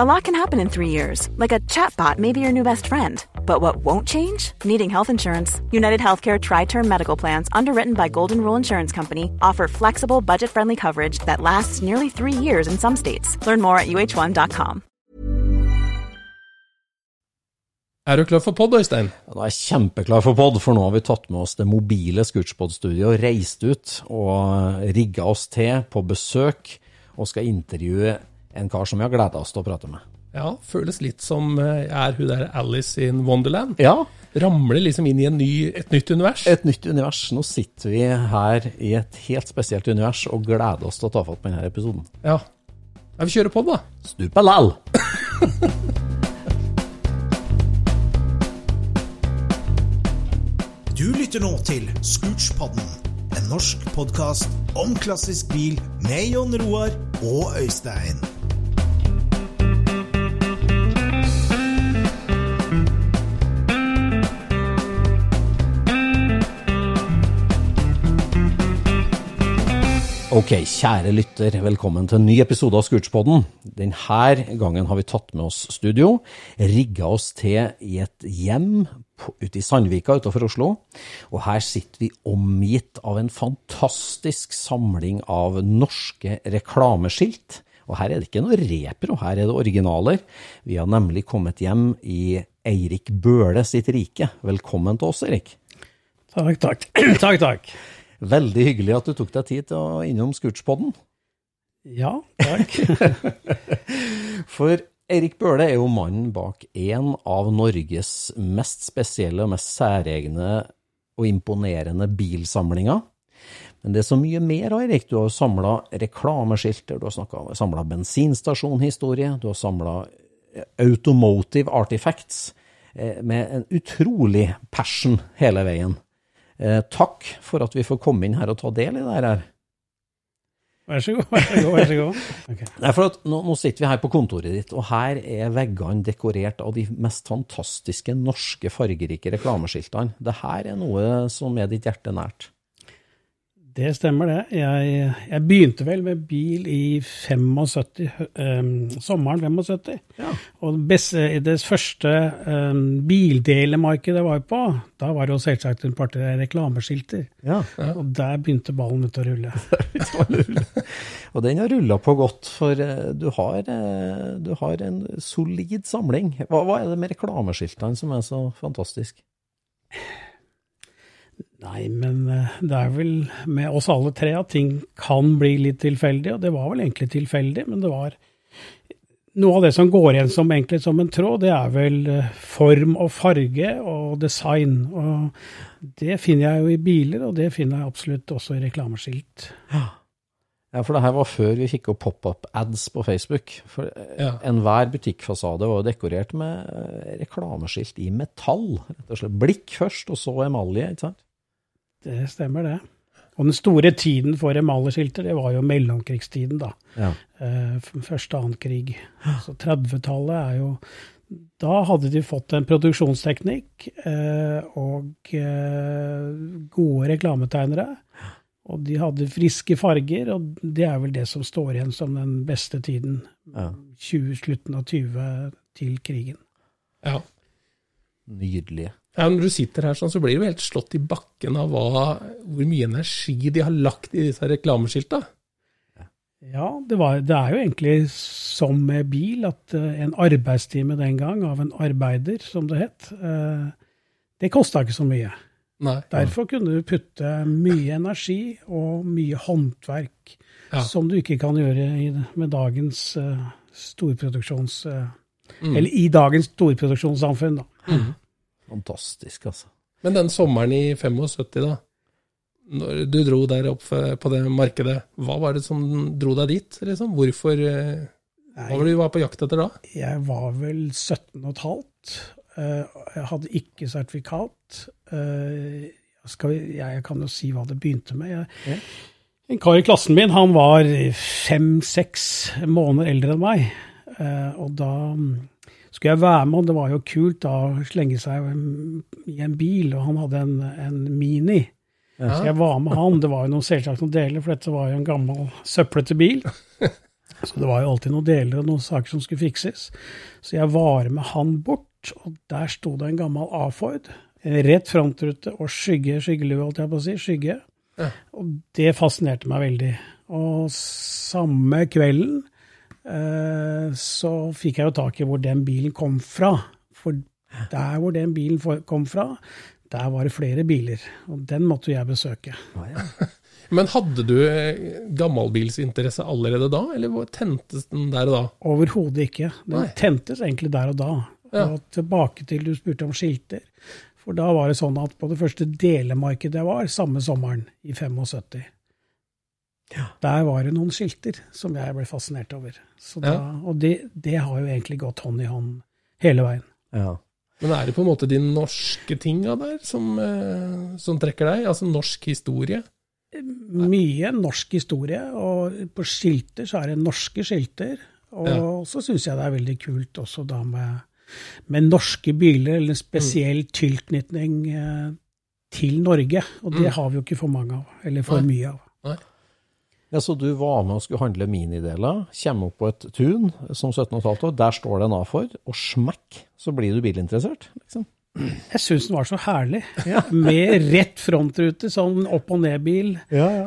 A lot can happen in three years, like a chatbot may be your new best friend. But what won't change? Needing health insurance. United Healthcare Tri Term Medical Plans, underwritten by Golden Rule Insurance Company, offer flexible, budget friendly coverage that lasts nearly three years in some states. Learn more at uh1.com. Er du klar for pod, Øystein? Ja, Da er jeg kjempeklar for pod, for nå har vi tatt med oss det mobile Scootspod-studioet, reist ut og rigga oss til på besøk, og skal intervjue en kar som vi har gleda oss til å prate med. Ja, føles litt som eh, er hun der Alice in Wonderland. Ja, Ramler liksom inn i en ny, et nytt univers. et nytt univers. Nå sitter vi her i et helt spesielt univers og gleder oss til å ta fatt på denne episoden. Ja. ja vi kjører på, da. Stupa lall! Du lytter nå til Scootspodden, en norsk podkast om klassisk bil med Jon Roar og Øystein. Ok, kjære lytter, velkommen til en ny episode av Scootspodden. Denne gangen har vi tatt med oss studio, rigga oss til i et hjem ute i Sandvika utenfor Oslo. Og her sitter vi omgitt av en fantastisk samling av norske reklameskilt. Og her er det ikke noe repro, her er det originaler. Vi har nemlig kommet hjem i Eirik Bøhle sitt rike. Velkommen til oss, Erik. Takk, takk. takk, takk. Veldig hyggelig at du tok deg tid til å innom Scootspodden. Ja, takk. For Eirik Bøhle er jo mannen bak en av Norges mest spesielle og mest særegne og imponerende bilsamlinger. Men det er så mye mer, Eirik. Du har samla reklameskilter, du har samla bensinstasjonhistorie, du har samla automotive artifacts eh, med en utrolig passion hele veien. Eh, takk for at vi får komme inn her og ta del i det her. Vær så god, vær så god. vær så god. Okay. Nei, for at nå, nå sitter vi her på kontoret ditt, og her er veggene dekorert av de mest fantastiske norske fargerike reklameskiltene. Det her er noe som er ditt hjerte nært. Det stemmer, det. Jeg, jeg begynte vel med bil i 75, eh, sommeren 75. Ja. Og det første eh, bildelemarkedet jeg var på, da var det jo selvsagt en par reklameskilter. Ja. Og der begynte ballen ut å rulle. Og den har rulla på godt, for eh, du har, eh, du har en solid samling. Hva, hva er det med reklameskiltene som er så fantastisk? Nei, men eh, det er vel med oss alle tre at ting kan bli litt tilfeldig, og det var vel egentlig tilfeldig, men det var noe av det som går igjen som egentlig som en tråd, det er vel eh, form og farge og design. Og det finner jeg jo i biler, og det finner jeg absolutt også i reklameskilt. Ja, for det her var før vi fikk opp pop-up-ads på Facebook. For eh, Ja. enhver butikkfasade var jo dekorert med reklameskilt i metall. rett og slett. Blikk først, og så emalje. ikke sant? Det stemmer, det. Og den store tiden for emaljerskilter, det var jo mellomkrigstiden, da. Ja. Første og annen krig. Så 30-tallet er jo Da hadde de fått en produksjonsteknikk eh, og eh, gode reklametegnere. Og de hadde friske farger, og det er vel det som står igjen som den beste tiden. Ja. 20, slutten av 20 til krigen. Ja. Nydelige. Ja, når du sitter her sånn, så blir du helt slått i bakken av hva, hvor mye energi de har lagt i disse reklameskilta. Ja, det, var, det er jo egentlig som med bil, at eh, en arbeidstime den gang av en arbeider, som det het, eh, det kosta ikke så mye. Nei. Derfor kunne du putte mye energi og mye håndverk Ja. som du ikke kan gjøre i, med dagens eh, storproduksjons... Mm. Eller i dagens storproduksjonssamfunn, da. Fantastisk, altså. Men den sommeren i 75, da, når du dro der opp på det markedet, hva var det som dro deg dit? Liksom? Hvorfor eh, Hva var det du var på jakt etter da? Jeg var vel 17 og et halvt. Eh, Jeg hadde ikke sertifikat. Eh, Skal vi, jeg kan jo si hva det begynte med. Jeg, en kar i klassen min han var fem-seks måneder eldre enn meg. Eh, Og da mm, skulle jeg være med, og det var jo kult da å slenge seg i en bil, og han hadde en, en Mini. Så jeg var med han. Det var jo noen selvsagt noen deler, for dette var jo en gammel, søplete bil. Så det var jo alltid noen deler og noen saker som skulle fikses. Så jeg var med han bort, og der sto det en gammel A-Ford. Rett frontrute og skygge, skyggelue, holdt jeg på å si. Skygge. Og det fascinerte meg veldig. Og samme kvelden så fikk jeg jo tak i hvor den bilen kom fra. For der hvor den bilen kom fra, der var det flere biler. Og den måtte jeg besøke. Men hadde du eh, gammelbilsinteresse allerede da, eller tentes den der og da? Overhodet ikke. Den Nei. tentes egentlig der og da. Ja. Og tilbake til du spurte om skilter. For da var det sånn at på det første delemarkedet jeg var, samme sommeren i 75, der var det noen skilter som jeg ble fascinert over. Så da, Ja. Og det, det har jo egentlig gått hånd i hånd hele veien. Ja. Men er det på en måte de norske tinga der som, eh, som trekker deg? Altså norsk historie? Mye norsk historie, og på skilter så er det norske skilter. Og Ja. så syns jeg det er veldig kult også da med, med norske biler, eller en spesiell tilknytning eh, til Norge. Og det har vi jo ikke for mange av, eller for Nei. mye av. Nei. Ja, Så du var med og skulle handle minideler, kommer opp på et tun som 17,5 år, der står det en A-for, og smekk, så blir du bilinteressert, liksom. Jeg syns den var så herlig, med rett frontrute, sånn opp- og ned-bil,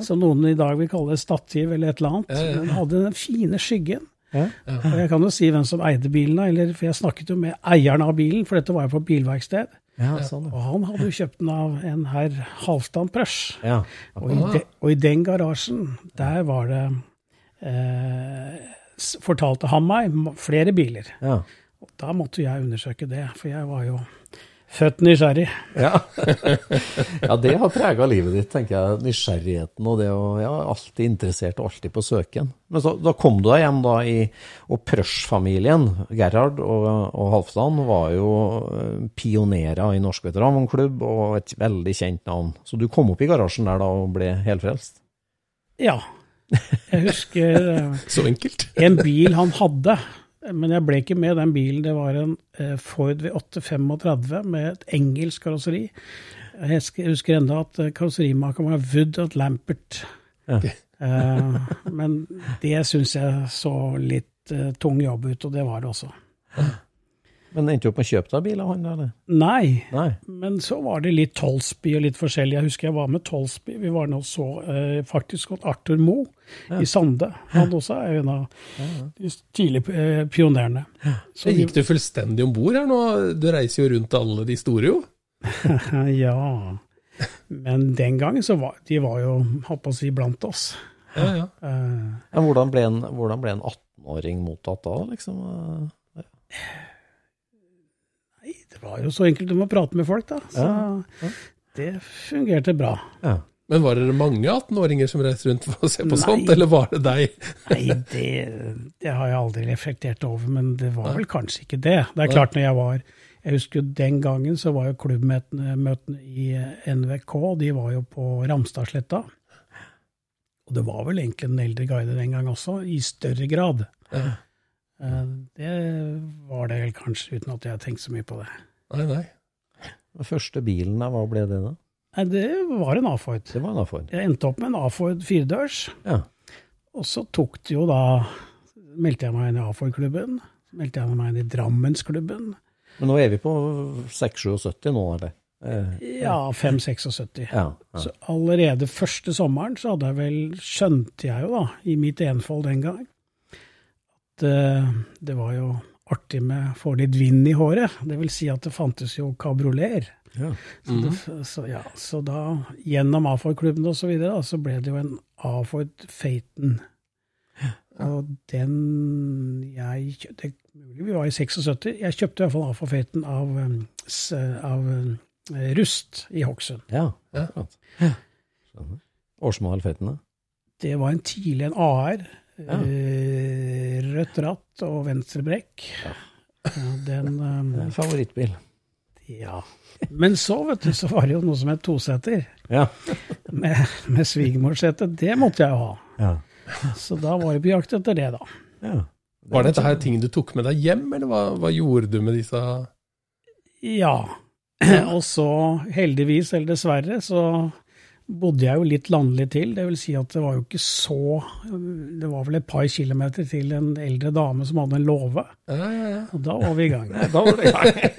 som noen i dag vil kalle stativ eller et eller annet. Ja, ja. Den hadde den fine skyggen. Ja. Og jeg kan jo si hvem som eide bilen, eller, for jeg snakket jo med eieren av bilen, for dette var jo på bilverksted. Ja, sånn, Og han hadde jo kjøpt den av en herr Halvdan Prøsch. ja. Og, i og i den garasjen, der var det eh, Fortalte han meg flere biler. ja. Og da måtte jeg undersøke det, for jeg var jo født nysgjerrig. Ja. ja, det har prega livet ditt, tenker jeg. Nysgjerrigheten og det å ja, alltid interessert og alltid på søken. Men så, da kom du deg hjem da i Og Prøsch-familien, Gerhard og, og Halvdan, var jo eh, pionerer i Norsk veteranklubb og et veldig kjent navn. Så du kom opp i garasjen der da og ble helfrelst? Ja. Jeg husker eh, Så enkelt. en bil han hadde, men jeg ble ikke med den bilen. Det var en eh, Ford V835 med et engelsk karosseri. Jeg husker, enda at eh, karosserimakeren var Wood at Lampert. Ja. Eh, men det syns jeg så litt tung jobb ut, og det var det også. Men endte du opp med å kjøpe deg bil av han, eller? Nei, Nei. men så var det litt Tolsby og litt forskjellig. Jeg husker jeg var med Tolsby. Vi var nå så eh, faktisk hos Arthur Moe i Sande. Han også er en av de tidlige eh, pionerene. Så Så gikk du fullstendig om bord her nå? Du reiser jo rundt alle de store, jo. Ja. Men den gangen så var de var jo, holdt på å si, blant oss. Ja, ja. Eh, Men hvordan ble en, en 18-åring mottatt da, liksom? Nei, det var jo så enkelt om å prate med folk, da. Så det fungerte bra. Ja. Men var det mange 18-åringer som reiste rundt for å se på Nei. sånt, eller var det deg? Nei, det, det har jeg aldri reflektert over, men det var vel kanskje ikke det. Det er klart når jeg var Jeg husker jo den gangen så var jo klubbmøtene i NVK, de var jo på Ramstadsletta. Og det var vel egentlig en eldre guide den gang også, i større grad. Ja. Eh, Det var det vel kanskje, uten at jeg har tenkt så mye på det. Nei, nei. Den første bilen hva ble det da? Nei, det var en A-Ford. Det var en A-Ford. Jeg endte opp med en A-Ford firedørs. Ja. Og så tok det jo da Meldte jeg meg inn i A-Ford-klubben. Meldte jeg meg inn i Drammensklubben. Men nå er vi på 6-77 nå, eller? Eh, Ja, 5-76. ja, ja. Så allerede første sommeren så hadde jeg vel, skjønte jeg jo da, i mitt enfold den gang, at eh, det var jo artig med å få litt vind i håret. Det vil si at det fantes jo kabrioleter. Ja. Så, -hmm. så, ja, så da, gjennom A-Ford-klubben og så videre, så ble det jo en A-Ford Faten. Ja. Og den jeg kjøpte Det er mulig vi var i 76. Jeg kjøpte i hvert fall A-Ford Faten av, um, av um, Rust i Hokksund. Ja, Ja. akkurat. Skjønner. da? Det var en tidlig en AR. Ja. eh, rødt ratt og venstre brekk. Ja, den um, Det er Favorittbil. Ja. Men så, vet du, så var det jo noe som het toseter. Ja. Med, med svigermorsete. Det måtte jeg jo ha. ja. Så da var jeg på jakt etter det, da. ja. Var dette her ting du tok med deg hjem, eller hva, hva gjorde du med disse Ja. Og så, heldigvis eller dessverre, så bodde jeg jo litt landlig til. Det vil si at det var jo ikke så Det var vel et par kilometer til en eldre dame som hadde en låve. Ja, ja, ja. Og da var vi i gang. Da var det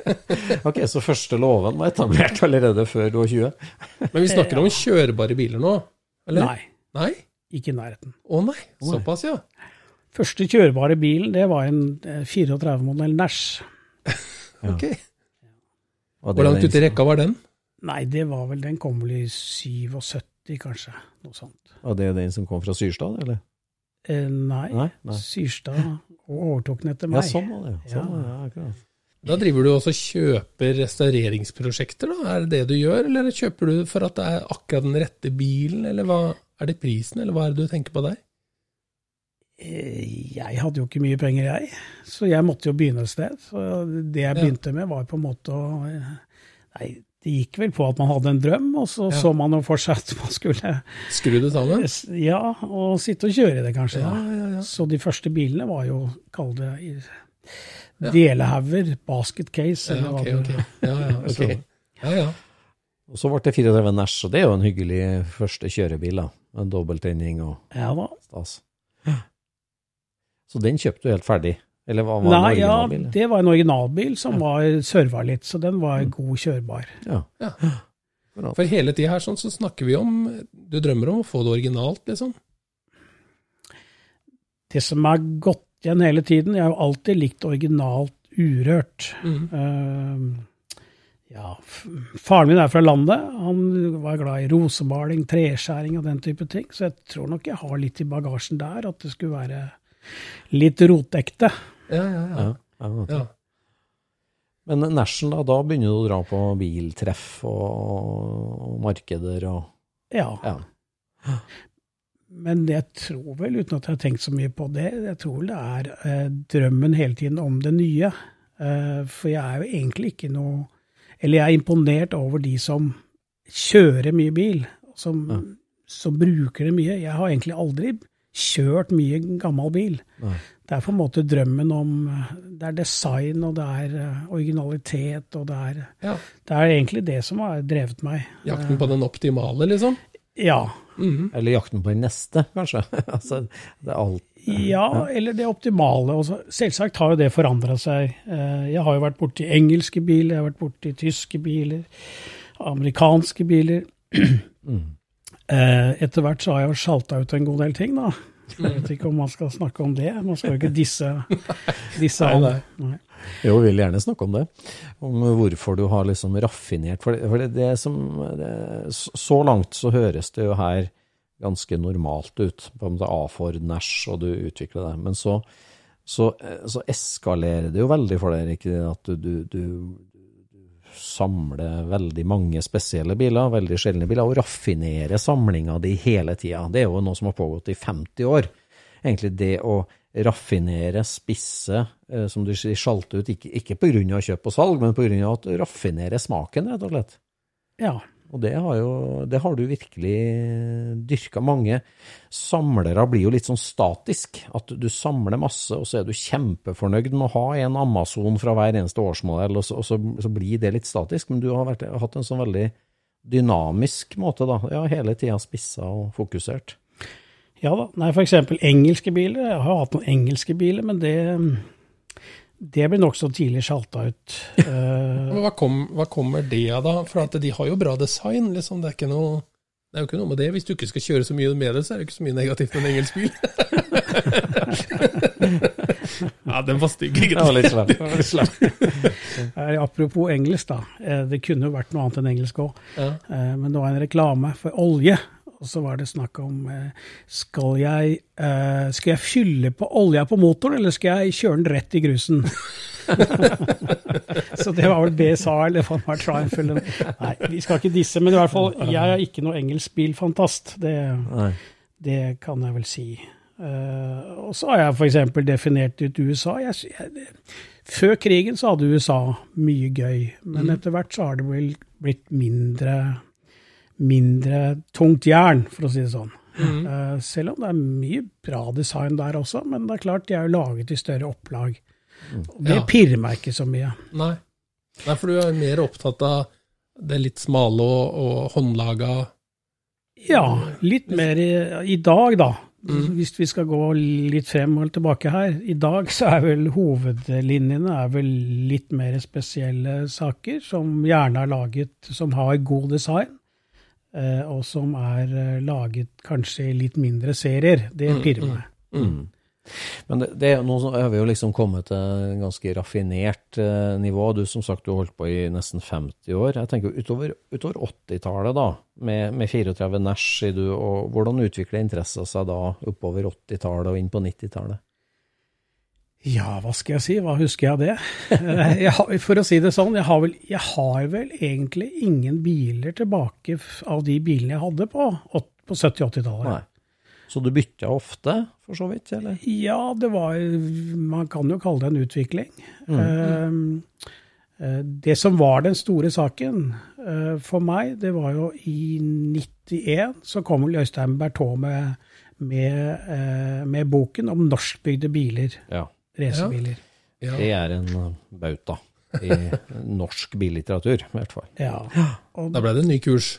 Ok, så første låven var etablert allerede før du var 20? Men vi snakker om kjørbare biler nå? Eller? Nei, Nei? ikke i nærheten. Å nei, såpass, ja. Første kjørbare bilen, det var en eh, 34-modell Nash. Ok. Var Hvor langt ute i rekka var den? Nei, det var vel Den kom vel i 77, kanskje. Noe sånt. Var det den som kom fra Syrstad, eller? Eh, nei, Nei, nei. Syrstad overtok den etter Ja, meg. sånn var det. Sånn Ja. var det, ja, akkurat. Da driver du også og kjøper restaureringsprosjekter, da? Er det det du gjør, eller kjøper du for at det er akkurat den rette bilen, eller hva er det prisen, eller hva er det du tenker på der? Eh, Jeg hadde jo ikke mye penger, jeg, så jeg måtte jo begynne et sted. Så det jeg Ja. begynte med, var på en måte å eh, Nei, det gikk vel på at man hadde en drøm, og så Ja. så man jo for seg at man skulle Skru det sammen? Ja, og sitte og kjøre det, kanskje. Ja, ja, ja. Så de første bilene var jo, kall det delehauger, basket case, eller Ja, hva det okay. Ja, ja, okay. Ja, ja. Og så ble det 34 Nash, og det er jo en hyggelig første kjørebil, da. En dobbelttenning og Ja da. stas. Så den kjøpte du helt ferdig? Eller hva var Nei, en ja, det var en originalbil som var serva litt, så den var god kjørbar. Ja. Ja. For hele tida her sånn, så snakker vi om Du drømmer om å få det originalt, liksom? Det som er gått igjen hele tiden, jeg har jo alltid likt originalt urørt. Mm. Uh, ja, faren min er fra landet. Han var glad i rosemaling, treskjæring og den type ting. Så jeg tror nok jeg har litt i bagasjen der, at det skulle være litt rotekte. Ja, ja, ja. Ja, ja. ja. Men Nashen, da, da begynner du å dra på biltreff og, og markeder og Ja. Ja. Men jeg tror vel, uten at jeg har tenkt så mye på det, jeg tror vel det er eh, drømmen hele tiden om det nye. Eh, for jeg er jo egentlig ikke noe Eller jeg er imponert over de som kjører mye bil, som, Ja. som bruker det mye. Jeg har egentlig aldri kjørt mye gammel bil. Nei. Det er på en måte drømmen om Det er design, og det er eh, originalitet, og det er ja. Det er egentlig det som har drevet meg. Jakten på den optimale, liksom? Ja. Mhm. Eller jakten på den neste, kanskje. altså, det er alt Ja, eller det optimale. Også. Selvsagt har jo det forandra seg. Eh, Jeg har jo vært borti engelske biler, jeg har vært borti tyske biler, amerikanske biler. Eh, Etter hvert så har jeg jo sjalta ut en god del ting, da. Jeg vet ikke om man skal snakke om det. Man skal jo ikke disse, disse Nei, nei. Jo, vi vil gjerne snakke om det. Om hvorfor du har liksom raffinert For det, for det, det som det, Så langt så høres det jo her ganske normalt ut. På en måte A-for Nash, og du utvikler det. Men så, så, så eskalerer det jo veldig for deg, ikke at du, du, du, du samler veldig mange spesielle biler, veldig sjeldne biler, og raffinere samlinga di hele tida. Det er jo noe som har pågått i 50 år. Egentlig det å raffinere, spisse, eh, som du sier, sjalte ut, ikke, ikke av kjøp og salg, men av at raffinere smaken, rett og slett. Ja. Og det har, jo, det har du virkelig dyrka. Mange samlere blir jo litt sånn statisk. At du samler masse, og så er du kjempefornøyd med å ha en Amazon fra hver eneste årsmodell, og så, og så, så blir det litt statisk. Men du har vært, hatt en sånn veldig dynamisk måte, da. Ja, hele tida spissa og fokusert. Ja da. Nei, eksempel engelske biler. Jeg har hatt noen engelske biler, men det, Det blir nokså tidlig sjalta ut. Eh, Men hva, kom, hva kommer det av, da? For at de har jo bra design. liksom. Det er, ikke noe, det er jo ikke noe med det. Hvis du ikke skal kjøre så mye med det, så er det ikke så mye negativt med en engelsk bil. ja, den var stygg, Det var litt slem. Var litt slem. eh, apropos engelsk, da. Eh, det kunne jo vært noe annet enn engelsk òg. Ja. Eh, men det var en reklame for olje. Og så var det snakk om eh, skal jeg, eh, skal jeg fylle på olja på motoren, eller skal jeg kjøre den rett i grusen? så det var vel BSA eller hva det var, Triumph eller Nei, vi skal ikke disse, men i hvert fall, jeg er ikke noe engelsk bilfantast. Det, det kan jeg vel si. Uh, og så har jeg f.eks. definert ut USA. Jeg, jeg, før krigen så hadde USA mye gøy, men etter hvert så har det vel blitt mindre, mindre tungt jern, for å si det sånn. Eh, selv om det er mye bra design der også, men det er klart de er jo laget i større opplag. Og det Ja. pirrer meg ikke så mye. Nei. Nei, for du er mer opptatt av det litt smale og, og håndlaga Ja, litt mer i, i dag, da. Hvis vi skal gå litt frem og tilbake her. I dag så er vel hovedlinjene er vel litt mer spesielle saker, som gjerne er laget som har god design, og som er eh, laget kanskje i litt mindre serier. Det pirrer meg. Mm. Men det, det, nå har vi jo liksom kommet til en ganske raffinert eh, nivå. Du som sagt, du har holdt på i nesten 50 år. Jeg tenker utover, utover 80-tallet, da, med, med 34 Nash, i du, og hvordan utvikler interessa seg da oppover 80-tallet og inn på 90-tallet? Ja, hva skal jeg si? Hva husker jeg av det? Jeg for å si det sånn, jeg har, vel, jeg har vel egentlig ingen biler tilbake av de bilene jeg hadde på, på 70-80-tallet. Så du bytta ofte, for så vidt, eller? Ja, det var Man kan jo kalle det en utvikling. Eh, eh, det som var den store saken eh, for meg, det var jo i 91 så kom vel Øystein Berthaud med, med, eh, med boken om norskbygde biler, Ja. Racerbiler. Ja. Det er en eh, bauta i norsk billitteratur, i hvert fall. Ja. Og Da ble det en ny kurs.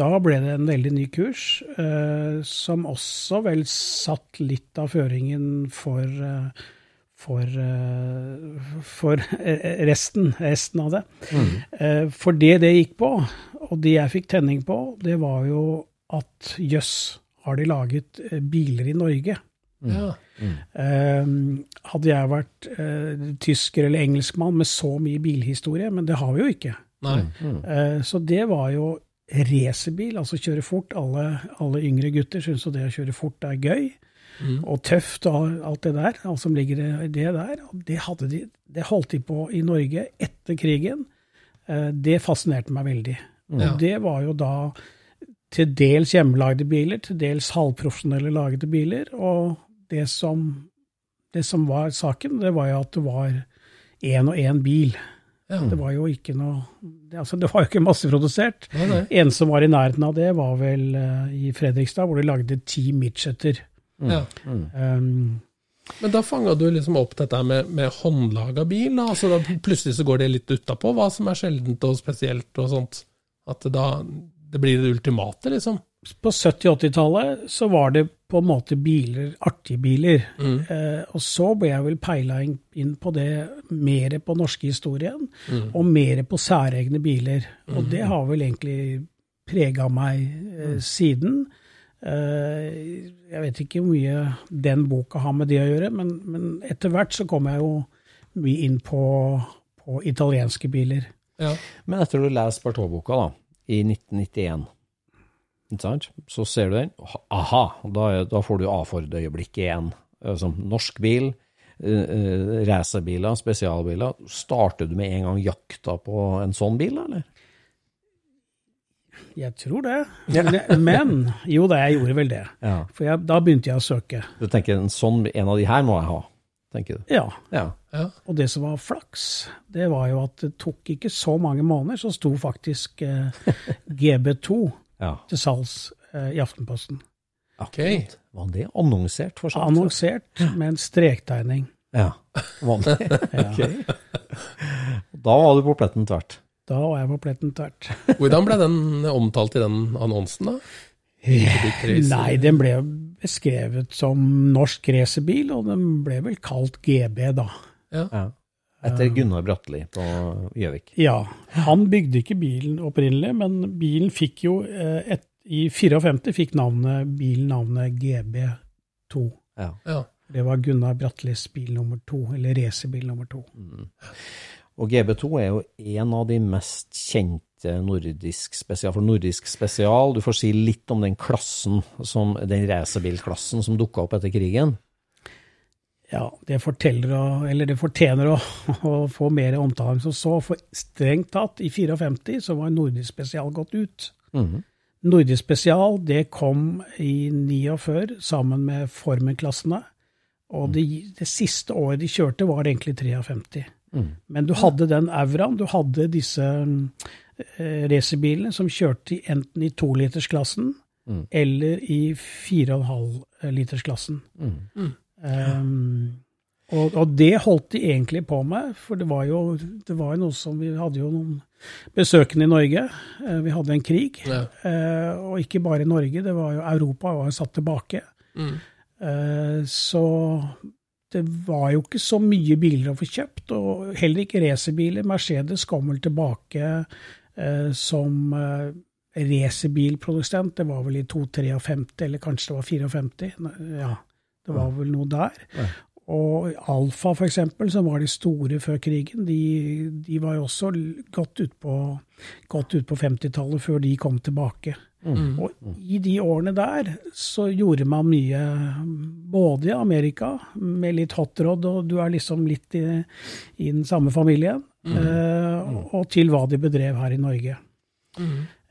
da ble det en veldig ny kurs, eh, som også vel satt litt av føringen for, eh, for, eh, for eh, resten, resten av det. Mm. for det det gikk på, og det jeg fikk tenning på, det var jo at jøss, har de laget eh, biler i Norge? Ja. Eh, hadde jeg vært eh, tysker eller engelskmann med så mye bilhistorie, men det har vi jo ikke. Nei. Eh, Så det var jo racerbil, altså kjøre fort. Alle, alle yngre gutter syns jo det å kjøre fort er gøy. Og tøft og alt det der, alt som ligger i det der. Det, hadde de, det holdt de på i Norge etter krigen. Eh, Det fascinerte meg veldig. Og det var jo da til dels hjemmelagde biler, til dels halvprofesjonelle lagede biler. Og det som, det som var saken, det var jo at det var én og én bil. Ja. Det var jo ikke noe det, altså, det var jo ikke masseprodusert. Nei, nei. En som var i nærheten av det, var vel uh, i Fredrikstad, hvor de lagde ti midgeter. Ja. Um, Men da fanga du liksom opp dette med, med håndlaga bil. Da. Altså, da plutselig så går det litt utapå hva som er sjeldent og spesielt og sånt. At det da det blir det ultimate, liksom. På 70-80-tallet så var det på en måte biler, artige biler. Eh, og så ble jeg vel peila inn, på det mer på norske historien, og mer på særegne biler. Og det har vel egentlig prega meg eh, siden. Eh, jeg vet ikke hvor mye den boka har med det å gjøre, men, men etter hvert så kom jeg jo mye inn på, på italienske biler. Ja. Men etter du leser Bartot-boka i 1991, ikke sant? så ser du den, aha, da, er, da får du A-Ford-øyeblikket igjen. Eh, Som norsk bil, eh, eh, racerbiler, spesialbiler. Starter du med en gang jakta på en sånn bil, eller? Jeg tror det. Men, men jo da, jeg gjorde vel det. Ja. For jeg, da begynte jeg å søke. Du tenker en sånn, en av de her må jeg ha, tenker du? Ja. Ja. Ja. Og det som var flaks, det var jo at det tok ikke så mange måneder, så sto faktisk eh, GB2 ja. til salgs eh, i Aftenposten. Akkurat. Var det annonsert for sånt? Annonsert med en strektegning. Ja, vanlig. Ja. Ok. Da var du på pletten tvert. Da var jeg på pletten tvert. Hvordan ble den omtalt i den annonsen, da? Nei, den ble beskrevet som norsk racerbil, og den ble vel kalt GB, da. Ja. Etter Gunnar Bratteli på Gjøvik. Ja, han bygde ikke bilen opprinnelig, men bilen fikk jo eh, et, I 54 fikk navnet, bilen navnet GB2. Ja. Ja. Det var Gunnar Brattelis bil nummer to, eller racerbil nummer to. Og GB2 er jo en av de mest kjente nordisk spesial. For nordisk spesial, du får si litt om den klassen, som, den racerbilklassen som dukka opp etter krigen. Ja, det forteller eller det fortjener å, å få mer omtale enn som så. For strengt tatt, i 54 så var Nordisk spesial gått ut. Mhm. Nordisk spesial det kom i 49 sammen med Formen-klassene. Og det, det siste året de kjørte, var egentlig 53. Men du hadde den auraen, du hadde disse eh, racerbilene som kjørte enten i tolitersklassen eller i 4,5-litersklassen. Um, og, og det holdt de egentlig på med, for det var jo, det var jo noe som Vi hadde jo noen besøkende i Norge. Eh, Vi hadde en krig. Ja. Uh, og ikke bare Norge, det var jo Europa var jo satt tilbake. Mm. Uh, Så det var jo ikke så mye biler å få kjøpt, og heller ikke racerbiler. Mercedes kom vel tilbake uh, som uh, racerbilprodusent. Det var vel i 253, eller kanskje det var 54. Ja, det var vel noe der. Og Alfa, for eksempel, som var de store før krigen, de, de var jo også godt utpå godt ut på 50-tallet, før de kom tilbake. Og i de årene der så gjorde man mye, både i Amerika, med litt hotrod, og du er liksom litt i, i den samme familien, eh, og til hva de bedrev her i Norge.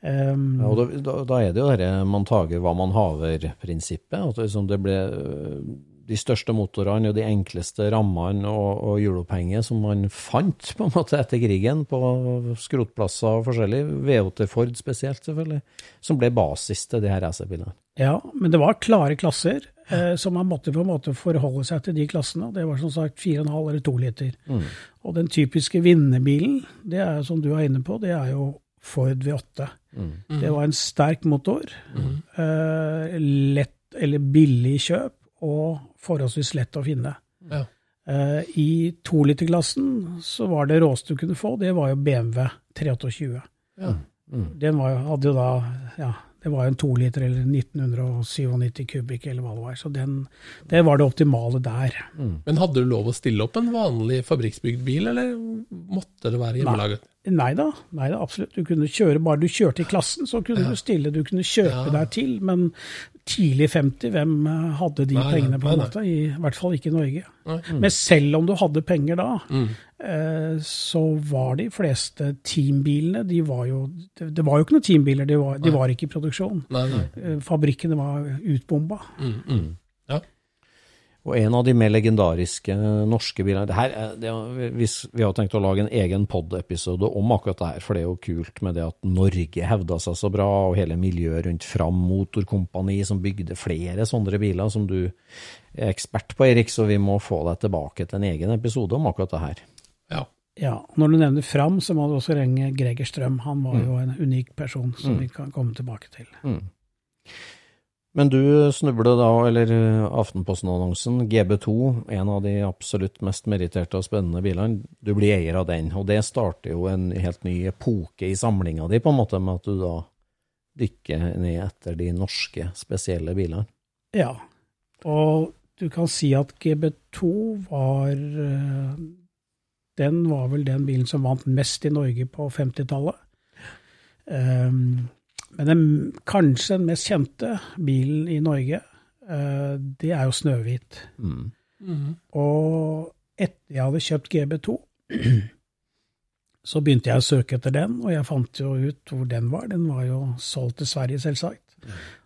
Um, Ja, og da, da, er det jo dette man tager hva man haver-prinsippet. At liksom det ble øh, de største motorene og de enkleste rammene og, og hjulopphengige som man fant på en måte etter krigen på skrotplasser og forskjellig, V8 Ford spesielt selvfølgelig, som ble basis til de her racerbilene. Ja, men det var klare klasser, eh, så man måtte på en måte forholde seg til de klassene. og Det var som sagt 4,5 eller 2 liter. Og den typiske vinnerbilen, det er som du er inne på, det er jo Ford V8. Det var en sterk motor, eh, lett eller billig kjøp, og forholdsvis lett å finne. Ja. Eh, I toliterklassen så var det råeste du kunne få, det var jo BMW 328. Ja. Den var, jo- hadde jo da ja, det var jo en toliter eller 1997 kubikk eller hva det var. Så den, det var det optimale der. Men hadde du lov å stille opp en vanlig fabrikksbygd bil, eller måtte det være hjemmelaget? Nei da, nei da, absolutt. Du kunne kjøre, bare du kjørte i klassen, så kunne du stille. Du kunne kjøpe Ja. deg til, men tidlig 50, hvem eh, hadde de Nei, pengene, på en måte? I, hvert fall ikke i Norge. Nei. Men selv om du hadde penger da, Mm. Eh, så var de fleste teambilene de var jo, det, det var jo ikke noen teambiler, de var, de var ikke i produksjon. Nei, nei. Eh, Fabrikkene var utbomba. Mm, mm. Ja. Og en av de mer legendariske norske bilene det her, er- det, Vi har tenkt å lage en egen pod-episode om akkurat det her, for det er jo kult med det at Norge hevda seg så bra, og hele miljøet rundt Fram Motorkompani som bygde flere sånne biler, som du er ekspert på, Erik, så vi må få deg tilbake til en egen episode om akkurat det her. Ja. Ja, Når du nevner Fram, så må du også ringe Greger Strøm. Han var jo en unik person som vi kan komme tilbake til. Men du snubler da, eller Aftenposten-annonsen, GB2, en av de absolutt mest meritterte og spennende bilene, du blir eier av den, og det starter jo en helt ny epoke i samlinga di, på en måte, med at du da dykker ned etter de norske spesielle bilene. Ja, og du kan si at GB2 var eh, Den var vel den bilen som vant mest i Norge på 50-tallet. Um, men den, kanskje den mest kjente bilen i Norge, eh, det er jo Snøhvit. Mm. Og etter jeg hadde kjøpt GB2, så begynte jeg å søke etter den, og jeg fant jo ut hvor den var. Den var jo solgt til Sverige, selvsagt.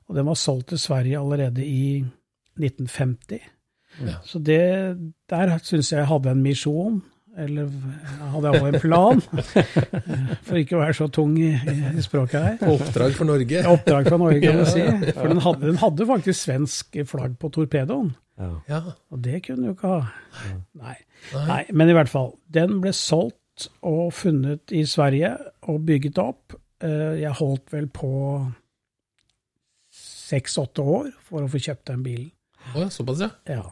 Og den var solgt til Sverige allerede i 1950. Ja. Så det, der syns jeg jeg hadde en misjon, eller hadde jeg også en plan, for ikke å være så tung i, i språket her. Oppdrag for Norge. Oppdrag for Norge, kan du si. For den hadde, den hadde faktisk svensk flagg på torpedoen. Ja. Og det kunne du ikke ha. Nei. Nei, men i hvert fall. Den ble solgt og funnet i Sverige og bygget opp. Eh, Jeg holdt vel på seks-åtte år for å få kjøpt den bilen. Å, ja, såpass, ja. Ja.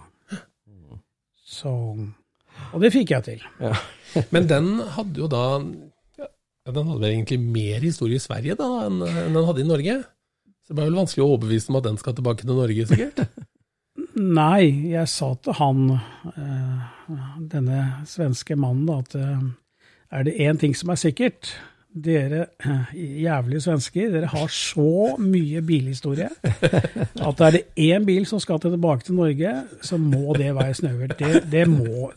Så Og det fikk jeg til. Men den hadde jo da ja, Den hadde vel egentlig mer historie i Sverige da enn enn den hadde i Norge? Så det ble vel vanskelig å overbevise om at den skal tilbake til Norge, sikkert? Nei, jeg sa til han, eh, denne svenske mannen, da, at eh, er det én ting som er sikkert dere eh, jævlige svensker, dere har så mye bilhistorie at er det én bil som skal tilbake til Norge, så må det være Snøhvit. Det, det,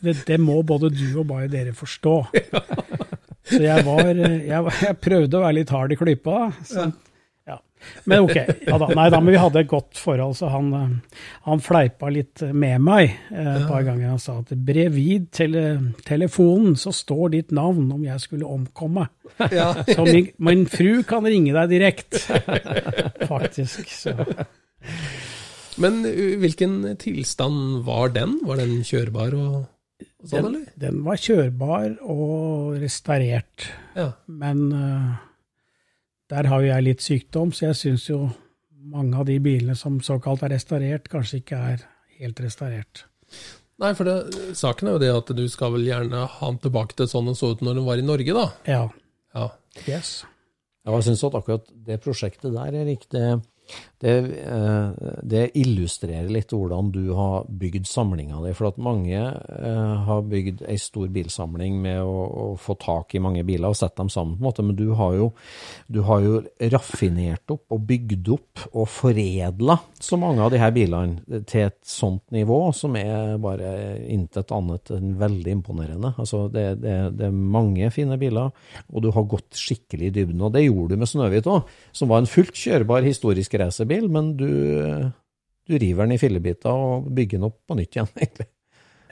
det, det må både du og bare dere forstå. Så jeg var Jeg, jeg prøvde å være litt hard i klypa. Så. Men ok. Ja da, nei da, men vi hadde et godt forhold, så han, eh, han fleipa litt med meg eh, et par ganger. Han sa at brevid tele, telefonen så står ditt navn om jeg skulle omkomme. Ja. Så min, min fru kan ringe deg direkte, faktisk. Så. Men uh, hvilken tilstand var den? Var den kjørbar og, og sånn, Den, eller? den var kjørbar og restaurert, Ja. men eh, der har jo jeg litt sykdom, så jeg syns jo mange av de bilene som såkalt er restaurert, kanskje ikke er helt restaurert. Nei, for det, saken er jo det at du skal vel gjerne ha den tilbake til sånn den så ut når den var i Norge, da. Ja. Ja. Yes. Ja, jeg syns at akkurat det prosjektet der, Erik, det, det, eh, det illustrerer litt hvordan du har bygd samlinga di. For at mange eh, har bygd ei stor bilsamling med å, å få tak i mange biler og sette dem sammen, på en måte, men du har jo, du har jo raffinert opp og bygd opp og foredla så mange av de her bilene til et sånt nivå som er bare intet annet enn veldig imponerende. Altså, det, det, det er mange fine biler, og du har gått skikkelig i dybden. Og det gjorde du med Snøhvit òg, som var en fullt kjørbar historisk racerbil, men du, du river den i fillebiter og bygger den opp på nytt igjen, egentlig.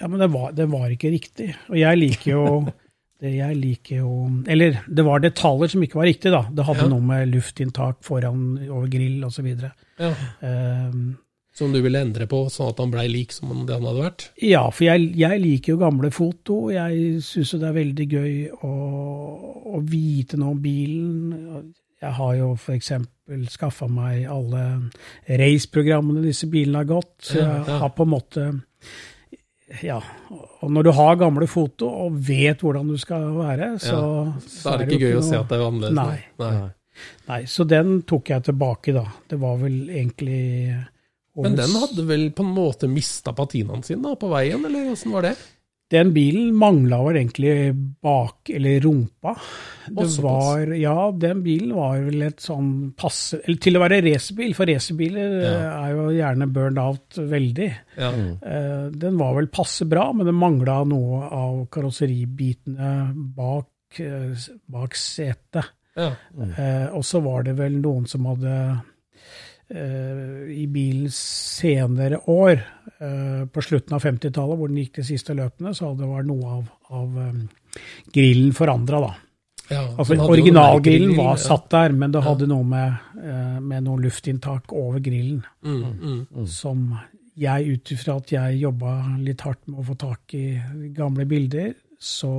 Ja, men det var, det var ikke riktig. Og jeg liker jo det jeg liker jo Eller det var detaljer som ikke var riktig, da. Det hadde Ja. noe med luftinntak foran over grill osv. ja. Um, Som du ville endre på, sånn at han blei lik som det han hadde vært? ja, for jeg, jeg liker jo gamle foto. Jeg syns jo det er veldig gøy å, å vite noe om bilen. Jeg har jo f.eks. skaffa meg alle raceprogrammene disse bilene har gått. Så jeg har på en måte Ja. Og når du har gamle foto og vet hvordan du skal være, så, Da er det ikke gøy å se at det er annerledes. Nei. Nei. Nei, så den tok jeg tilbake, da. Det var vel egentlig Årets... Men den hadde vel på en måte mista patinaen sin da, på veien, eller åssen var det? Den bilen mangla vel egentlig bak, eller rumpa. Det Også var, ja, den bilen var vel et sånn passe Eller til å være racerbil, for racerbiler Ja. eh, er jo gjerne burned out veldig. Ja. Eh, Den var vel passe bra, men den mangla noe av karosseribitene bak, eh, bak setet. ja. Eh, og så var det vel noen som hadde i bilens senere år, eh, på slutten av 50-tallet, hvor den gikk de siste løpene, så hadde det vært noe av, av eh, grillen forandra, da. ja. Altså Originalgrillen var ja. satt der, men det hadde noe med, eh, med noe luftinntak over grillen Mm, mm. som jeg, ut ifra at jeg jobba litt hardt med å få tak i gamle bilder, så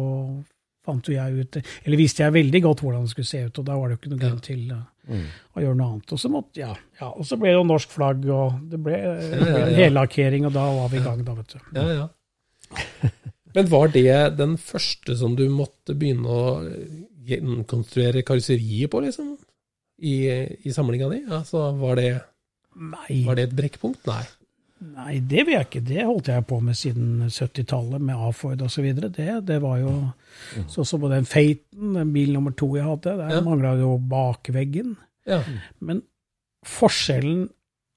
fant jo jeg ut Eller visste jeg veldig godt hvordan det skulle se ut, og da var det jo ikke noen grunn til uh, og gjøre noe annet. Og så, måtte, ja, ja, og så ble det jo norsk flagg, og det ble, det ble hellakkering, og da var vi i gang, da, vet du. Ja, ja. Men var det den første som du måtte begynne å gjenkonstruere karosseriet på, liksom? I, i samlinga di? Altså, var det, Nei, var det et brekkpunkt? Nei. Nei, det vil jeg ikke. Det holdt jeg på med siden 70-tallet, med A-Ford osv. Det, det var jo sånn som på den Faten, den bil nummer to jeg hadde, der Ja. mangla jo bakveggen. Ja. Men forskjellen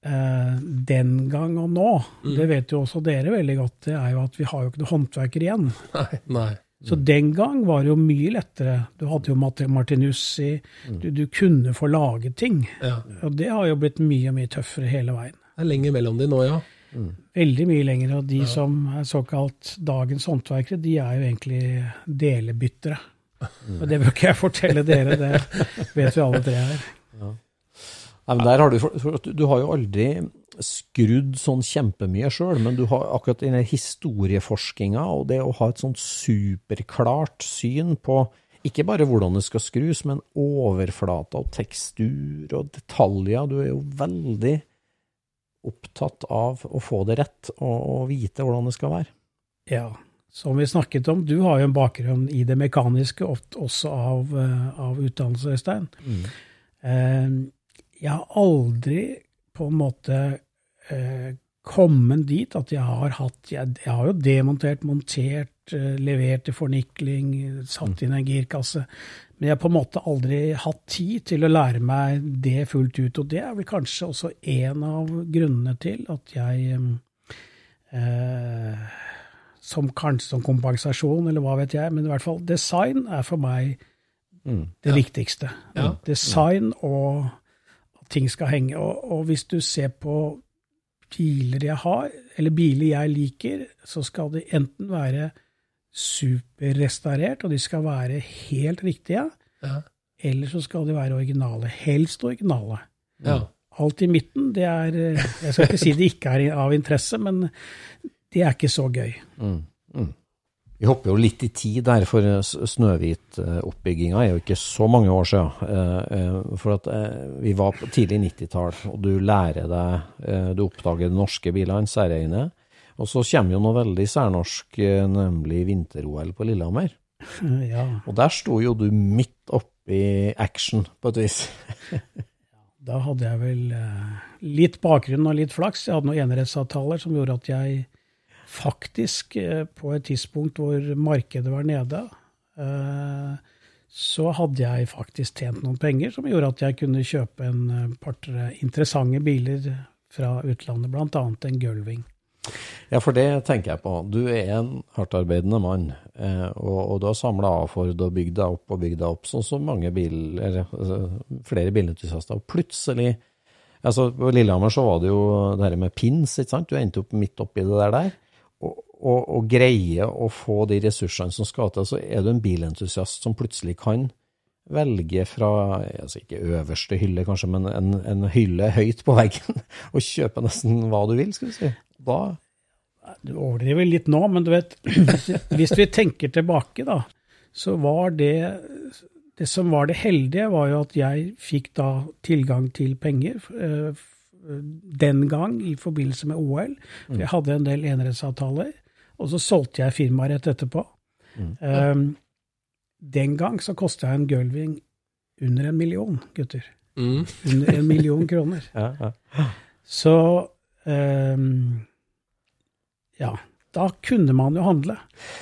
eh, den gang og nå, Mm. det vet jo også dere veldig godt, det er jo at vi har jo ikke noe håndverker igjen. Nei. Nei. Så den gang var det jo mye lettere. Du hadde jo Martinussi, du, du kunne få lage ting. Ja. Og det har jo blitt mye, mye tøffere hele veien. Det er lenge mellom de nå, ja. Veldig mye lenger. Og de som er såkalt dagens håndverkere, de er jo egentlig delebyttere. Og det bør ikke jeg fortelle dere, det vet vi alle tre her. Nei, men der har du, du, har jo aldri skrudd sånn kjempemye sjøl, men du har akkurat denne historieforskinga og det å ha et sånt superklart syn på ikke bare hvordan det skal skrus, men overflata og tekstur og detaljer. Du er jo veldig opptatt av å få det rett og, og vite hvordan det skal være. Ja. som vi snakket om, du har jo en bakgrunn i det mekaniske, også av, eh, av utdannelse, Øystein. Mm. jeg har aldri på en måte eh, kommet dit at jeg har hatt Jeg, jeg har jo demontert, montert, eh, levert til fornikling, satt inn en girkasse. Men jeg har på en måte aldri hatt tid til å lære meg det fullt ut. Og det er vel kanskje også en av grunnene til at jeg eh, som kanskje som kompensasjon, eller hva vet jeg, men i hvert fall design er for meg det viktigste. Ja. Design og at ting skal henge. Og, og hvis du ser på biler jeg har, eller biler jeg liker, så skal de enten være superrestaurert, og de skal være helt riktige, Ja. eller så skal de være originale. Helst originale. Ja. Alt i midten, det er eh, Jeg skal ikke si det ikke er av interesse, men det er ikke så gøy. Vi hopper jo litt i tid der, for S- Snøhvit-oppbygginga er jo ikke så mange år siden. Eh, eh, For at eh, vi var på tidlig 90-tall, og du lærer deg eh, Du oppdager norske biler, særegne. Og så kommer jo noe veldig særnorsk, eh, nemlig vinter-OL på Lillehammer. Ja. Og der sto jo du midt oppi action, på et vis. Da hadde jeg vel eh, litt bakgrunn og litt flaks. Jeg hadde noen enerettsavtaler som gjorde at jeg faktisk, eh, på et tidspunkt hvor markedet var nede, så hadde jeg faktisk tjent noen penger som gjorde at jeg kunne kjøpe en par-tre interessante biler fra utlandet, bl.a. en Gullwing. Ja, for det tenker jeg på. Du er en hardtarbeidende mann, eh, og, og du har samla for å bygge deg opp og bygge deg opp, sånn som mange bil, eller, altså, flere bilentusiaster. Og plutselig altså På Lillehammer så var det jo det her med pins, ikke sant? Du endte opp midt oppi det der. der. Og, og, og greie å få de ressursene som skal til, så er du en bilentusiast som plutselig kan velge fra altså ikke øverste hylle, kanskje, men en, en hylle høyt på veggen, og kjøpe nesten hva du vil, skal vi si. Da Du overdriver litt nå, men du vet, hvis vi tenker tilbake, da, så var det Det som var det heldige, var jo at jeg fikk da tilgang til penger eh, den gang i forbindelse med OL. For jeg hadde en del enerettsavtaler, og så solgte jeg firmaet rett etterpå. Eh, den gang så kosta en gulving under en million, gutter. Mm. Under en million kroner. ja, ja. Så ehm, ja, da kunne man jo handle.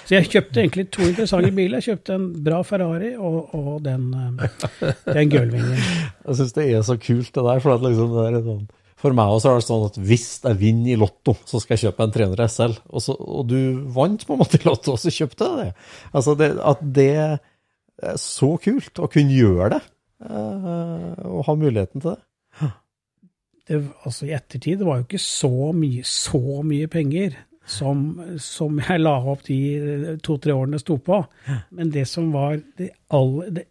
Så jeg kjøpte egentlig to interessante biler. Jeg kjøpte en bra Ferrari og, og den, eh, den gullvingen. Jeg syns det er så kult, det der. For, at liksom det er sånn, for meg også er det sånn at hvis jeg vinner i Lotto, så skal jeg kjøpe en 300 SL. Og, så, og du vant på en måte i Lotto, og så kjøpte jeg det. Altså det, At det er så kult å kunne gjøre det, eh, og ha muligheten til det. Det, altså I ettertid det var jo ikke så mye, så mye penger som, som jeg la opp de to-tre årene sto på. Men det som var det aller, det,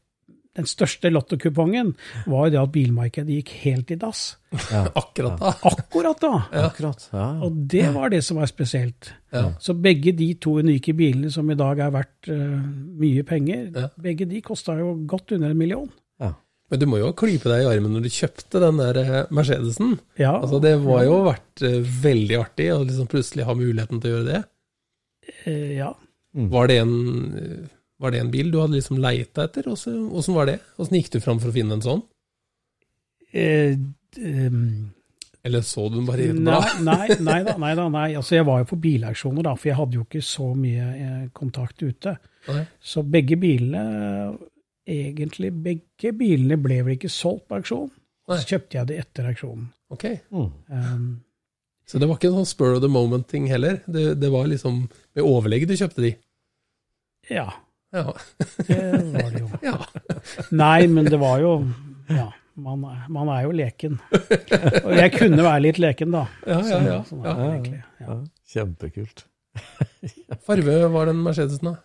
den største lottokupongen, var jo det at bilmarkedet gikk helt i dass. Akkurat da. Akkurat da! Akkurat. Ja. Og det var det som var spesielt. Ja. Så begge de to unike bilene som i dag er verdt uh, mye penger, Ja. begge de kosta jo godt under en million. Men du må jo klype deg i armen når du kjøpte den der eh, Mercedesen. Ja, Altså, det var jo vært eh, veldig artig å liksom plutselig ha muligheten til å gjøre det. eh, ja. Var det en, var det en bil du hadde liksom leita etter? Åssen var det? Åssen gikk du fram for å finne en sånn? Eh, um, Eller så du den bare i et nei, blad? nei, nei da, nei da, nei. Altså, jeg var jo på bilauksjoner, da, for jeg hadde jo ikke så mye kontakt ute. Nei. Så begge bilene, egentlig begge bilene ble vel ikke solgt på auksjon. Så kjøpte jeg det etter auksjonen. Ok. Um, Så det var ikke en sånn spur of the moment-ting heller? Det, det var liksom med overlegg du kjøpte de? ja, Ja. det var det jo. ja. Nei, men det var jo Ja, man, man er jo leken. Og jeg kunne være litt leken, da. Ja, ja, ja. Sånn, sånn kjempekult. Farve var den Mercedesen, da?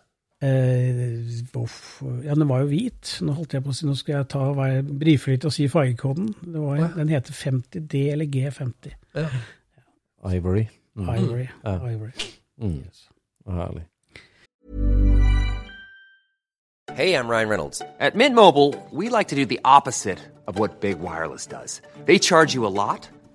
Eh, uff, ja, den var jo hvit. Nå holdt jeg på å si, nå skal jeg ta være brife litt og si fargekoden. Det var, ja. Den heter 50D eller G50. Ja. Ivory. Mm. Ivory. Ja. Ivory. Mm. Herlig. Hey, I'm Ryan Reynolds. At Mint Mobile, we like to do the opposite of what Big Wireless does. They charge you a lot,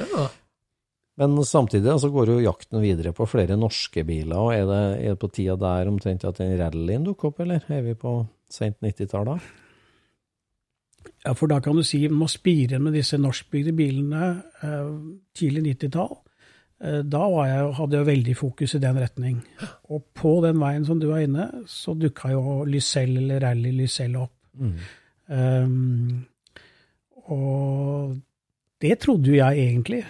Ja. Men samtidig så går jo jakten videre på flere norske biler. og Er det, er det på tida der omtrent at den rallyen dukker opp, eller er vi på sent 90-tall da? Ja, for da kan du si man må spire med disse norskbygde bilene eh, tidlig 90-tall. Eh, da var jeg, hadde jeg veldig fokus i den retning. Og på den veien som du er inne, så dukka jo Lysell eller Rally Lysell opp. Um, og det trodde jo jeg egentlig.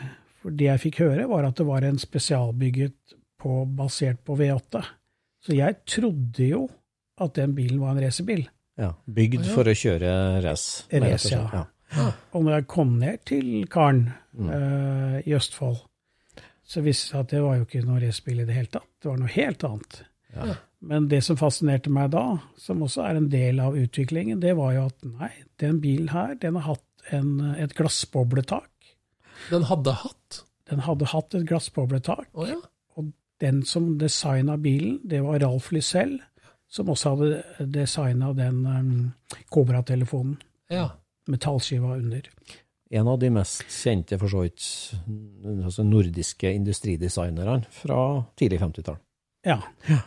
For det jeg fikk høre, var at det var en spesialbygget på, basert på V8. Så jeg trodde jo at den bilen var en racerbil. Ja, Bygd for å kjøre race. Race, ja. ja. Og når jeg kom ned til Karen eh, i Østfold, så viste det seg at det var jo ikke noe racerbil i det hele tatt. Det var noe helt annet. Men det som fascinerte meg da, som også er en del av utviklingen, det var jo at nei, den bilen her, den har hatt en, et glassbobletak. Den hadde hatt. Den hadde hatt et glassbobletak. Oh, ja. Og den som designa bilen, det var Ralf Lysell, som også hadde designa den um, Cobra-telefonen. ja. Metallskiva under. En av de mest kjente, for så vidt, altså nordiske industridesignerne fra tidlig 50-tall. Ja. Ja.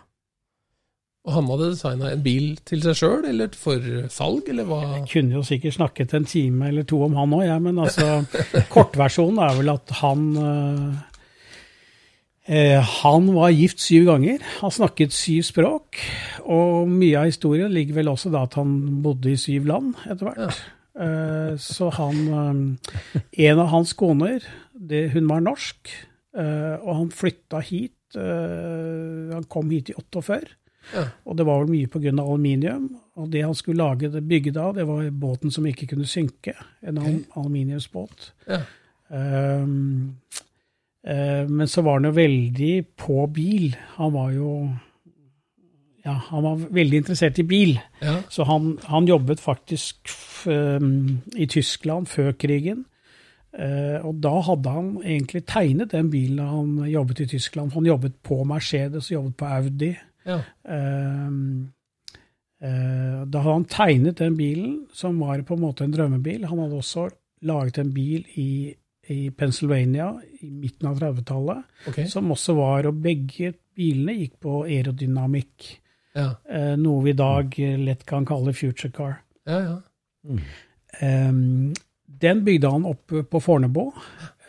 Og han hadde designa en bil til seg sjøl, eller for salg, eller hva? Jeg Kunne jo sikkert snakket en time eller to om han òg, jeg, men altså Kortversjonen er vel at han eh, eh, Han var gift syv ganger. Han snakket syv språk. Og mye av historien ligger vel også da at han bodde i syv land etter hvert. Eh, så han eh, En av hans koner, det, hun var norsk, eh, og han flytta hit eh, Han kom hit i 48. Ja. Og det var vel mye pga. aluminium. Og det han skulle lage det bygget av, det var båten som ikke kunne synke. En okay. aluminiumsbåt. Ja. Um, uh, men så var han jo veldig på bil. Han var jo Ja, han var veldig interessert i bil. Ja. Så han, han jobbet faktisk ehm, i Tyskland før krigen. Uh, og da hadde han egentlig tegnet den bilen han jobbet i Tyskland. Han jobbet på Mercedes jobbet på Audi. Ja. Ehm, eh, da hadde han tegnet den bilen, som var på en måte en drømmebil. Han hadde også laget en bil i, i Pennsylvania i midten av 30-tallet, okay. som også var Og begge bilene gikk på aerodynamikk. Ja. Eh, noe vi i dag eh, lett kan kalle future car. Ja, ja. Ehm, den bygde han opp på Fornebu,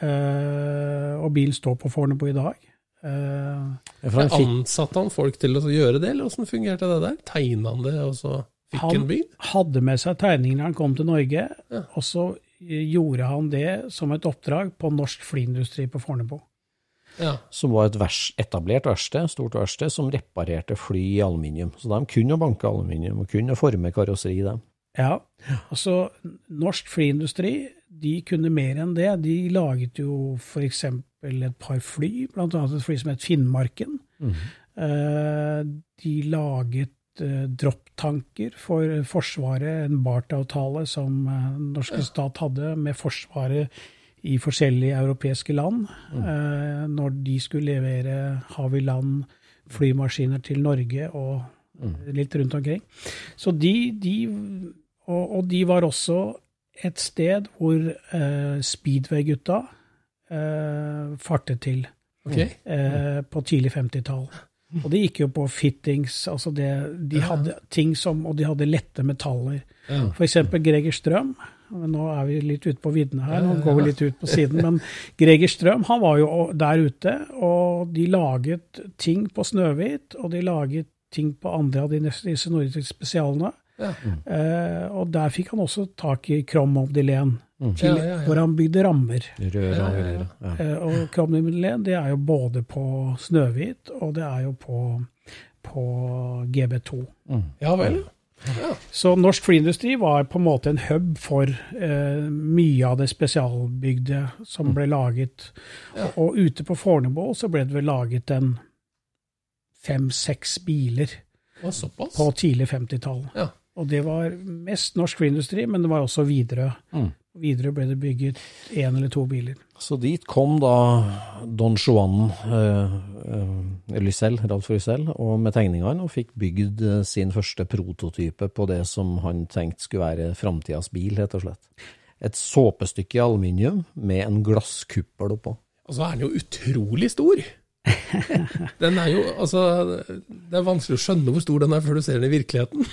eh, og bilen står på Fornebu i dag. Eh, ja, Ansatte han folk til å gjøre det, eller åssen fungerte det der? Tegna han det, og så fikk Han- en Han hadde med seg tegninger når han kom til Norge, Ja. og så eh, gjorde han det som et oppdrag på norsk flyindustri på Fornebu. Ja. som var et vers, etablert verksted, stort verksted, som reparerte fly i aluminium. Så de kunne jo banke aluminium, og kunne forme karosseri, dem. Ja, altså norsk flyindustri, de kunne mer enn det. De laget jo for eksempel et par fly, annet et fly som het Finnmarken. Mm. De laget eh, dropptanker for Forsvaret, en BART-avtale som eh, den norske stat hadde med Forsvaret i forskjellige europeiske land. Mm. Når de skulle levere Haviland flymaskiner til Norge og litt rundt omkring. Så de, de og, og de var også et sted hvor Speedway-gutta eh, fartet til okay. eh, på tidlig 50-tall. Og det gikk jo på fittings, altså det, de hadde ting som, og de hadde lette metaller. Ja. For eksempel Greger Strøm nå er vi litt ute på viddene her, nå går vi litt ut på siden. Men Greger Strøm han var jo der ute, og de laget ting på Snøhvit, og de laget ting på andre av de disse nordiske spesialene. Ja. Eh, og der fikk han også tak i Krom Obdelen, til, Ja, ja, ja. hvor han bygde rammer. Røde og. Eh, Obdelen det er jo både på Snøhvit, og det er jo på, på GB2. Ja vel. Så norsk flyindustri var på en måte en hub for eh, mye av det spesialbygde som ble laget. Og, og ute på Fornebu så ble det vel laget en fem-seks biler på tidlig 50-tall. Ja. Og det var mest norsk flyindustri, men det var også Widerøe. Mm. Widerøe ble det bygget én eller to biler. Så dit kom da Don Juan eh, eh, Lysell, Ralf Lysel og med tegningene, og fikk bygd eh, sin første prototype på det som han tenkte skulle være framtidas bil, rett og slett. Et såpestykke i aluminium med en glasskuppel oppå. Og så er den jo utrolig stor. Den er jo, altså, Det er vanskelig å skjønne hvor stor den er før du ser den i virkeligheten.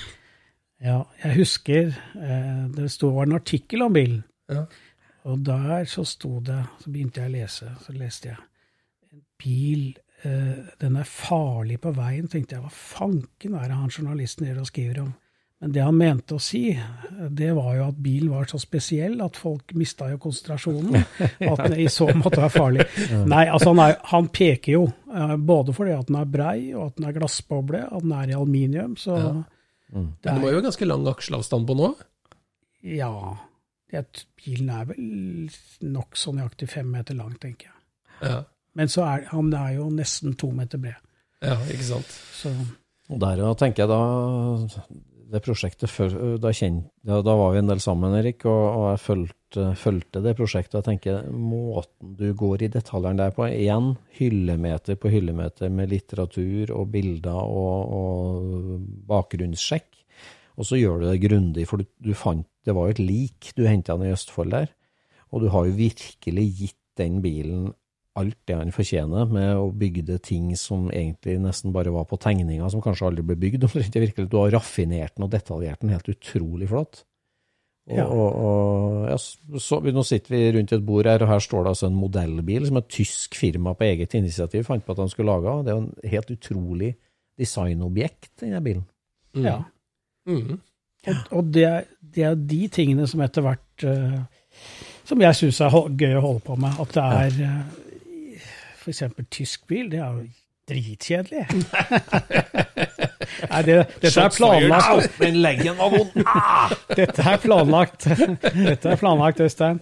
Ja, jeg husker eh, det sto var en artikkel om bilen. Ja. Og der så sto det, så begynte jeg å lese, så leste jeg en bil, eh, den er farlig på veien, tenkte jeg, hva fanken er det han journalisten gjør og skriver om? Men det han mente å si, det var jo at bilen var så spesiell at folk mista jo konsentrasjonen. At den i så måte var farlig. Nei, altså han, er, han peker jo, eh, både fordi at den er brei, og at den er glassboble, at den er i aluminium, så Ja. Mm. det Men det er, var jo ganske lang aksjeavstand på nå. ja, bilen er vel nokså nøyaktig fem meter lang, tenker jeg. Ja, Men så er han er jo nesten to meter bred. ja ikke sant. Så Og der ja, tenker jeg da det prosjektet før, da, ja, da var vi en del sammen, Erik, og, og jeg fulgte, fulgte det prosjektet. og Jeg tenker måten du går i detaljene der på, igjen hyllemeter på hyllemeter med litteratur og bilder og, og bakgrunnssjekk. Og så gjør du det grundig, for du, du fant, det var jo et lik du henta i Østfold der. Og du har jo virkelig gitt den bilen alt det han fortjener, med å bygge ting som egentlig nesten bare var på tegninger, som kanskje aldri ble bygd. virkelig. Du har raffinert den og detaljert den helt utrolig flott. Og, Ja. og, og ja, så, nå sitter vi rundt et bord her, og her står det altså en modellbil som et tysk firma på eget initiativ fant på at han skulle lage. Det er jo en helt utrolig designobjekt, denne bilen. ja. Mhm. Og, og det, er- det er de tingene som etter hvert uh, Som jeg syns er gøy å holde på med. At det er uh, f.eks. tysk bil, det er jo dritkjedelig. Nei, det, dette er planlagt. Men leggen var vond! Dette er planlagt. Dette er planlagt, Øystein.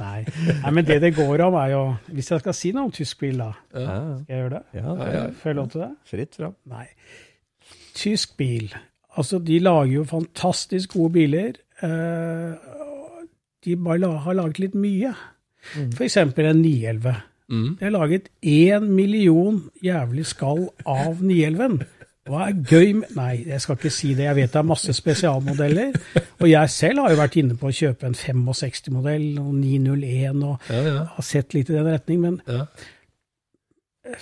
Nei. Nei, men det det går om, er jo Hvis jeg skal si noe om tysk bil, da. Skal jeg gjøre det? ja, ja, er Får jeg lov til det? fritt fram. Nei. Tysk bil. Altså, de lager jo fantastisk gode biler. Eh, de bare har laget litt mye. For eksempel en 911. De har laget én million jævlig skall av 911. Hva er gøy med Nei, jeg skal ikke si det. Jeg vet det er masse spesialmodeller. Og jeg selv har jo vært inne på å kjøpe en 65-modell og 901 og Ja, ja. har sett litt i den retning. Men ja.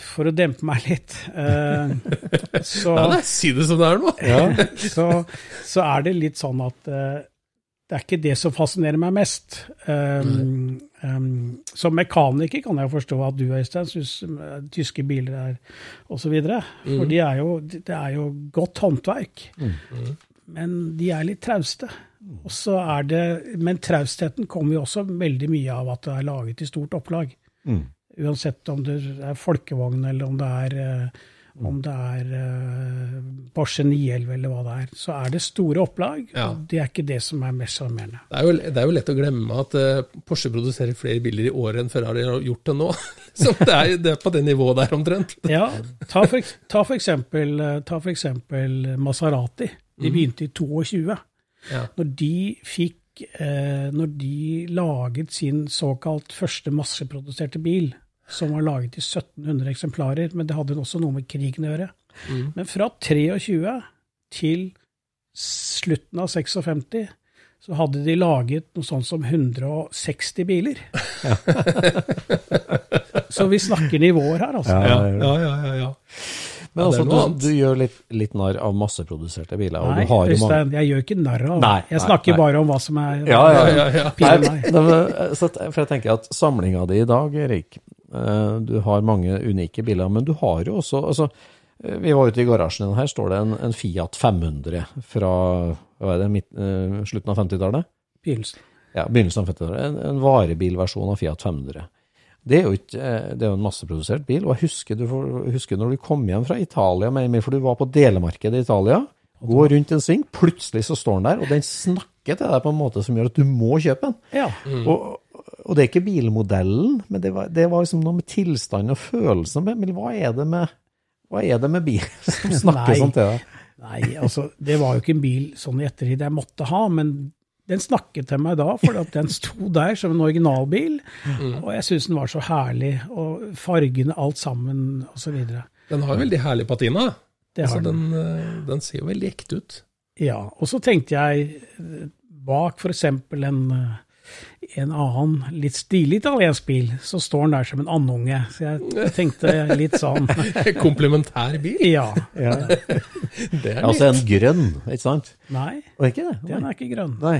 For å dempe meg litt, eh, så Nei, nei, si det som det er nå. så, så er det litt sånn at eh, det er ikke det som fascinerer meg mest. Um, um, som mekaniker kan jeg forstå at du, Øystein, syns eh, tyske biler er osv. For de er jo, det er jo godt håndverk. Men de er litt trauste. Og så er det, men traustheten kommer jo også veldig mye av at det er laget i stort opplag. Uansett om det er folkevogn, eller om det er, eh, om det er eh, Porsche 911 eller hva det er, så er det store opplag. Ja. og Det er ikke det som er mest sjarmerende. Det er, jo, det er jo lett å glemme at eh, Porsche produserer flere biler i året enn Ferrari har gjort det nå. Så det er, det er på det nivået der omtrent. Ja, ta for, ta for, eksempel, ta for eksempel Maserati. De begynte i 22. Ja. Når de fikk Når de laget sin såkalt første masseproduserte bil, som var laget i 1700 eksemplarer, men det hadde også noe med krigen å gjøre. Men fra 23 til slutten av 56 så hadde de laget noe sånt som 160 biler. så vi snakker nivåer her, altså. Ja, Ja, ja, ja, ja. Men Ja, altså, du, du gjør litt, litt narr av masseproduserte biler. og Nei, du har jo mange... Jeg gjør ikke narr av Nei, Jeg snakker nei. bare om hva som er Ja, ja, ja. ja. Nei, at, for jeg tenker at samlinga di i dag, Erik, eh, du har mange unike biler, men du har jo også altså, eh, Vi var ute i garasjen din, her står det en, en Fiat 500 fra hva er det, midt, eh, slutten av 50-tallet? begynnelsen. Ja, begynnelsen av 50-tallet. En, en varebilversjon av Fiat 500. Det er jo ikke, eh, det er jo en masseprodusert bil, og jeg husker, du husker når du kom hjem fra Italia, med Emil, for du var på delemarkedet i Italia, går rundt en sving, plutselig så står den der, og den snakker til deg på en måte som gjør at du må kjøpe den. Ja. Og, og det er ikke bilmodellen, men det var, det var liksom noe med tilstanden og følelsen. Men hva er det med, hva er det med bil som snakker sånn til deg? Nei, altså, det var jo ikke en bil sånn i ettertid jeg måtte ha, men den snakket til meg da, for den sto der som en originalbil, og jeg syntes den var så herlig, og fargene, alt sammen, og så videre. Den har veldig herlig patina. Det har altså, den. den, eh, den ser jo veldig ekte ut. Ja, og så tenkte jeg bak for eksempel en, eh, en annen litt stilig italiensk bil, så står den der som en andunge. Så jeg tenkte litt sånn, Komplementær bil. ja, Ja. Det er Altså en grønn, ikke sant? nei, er ikke det? den er ikke grønn. Nei.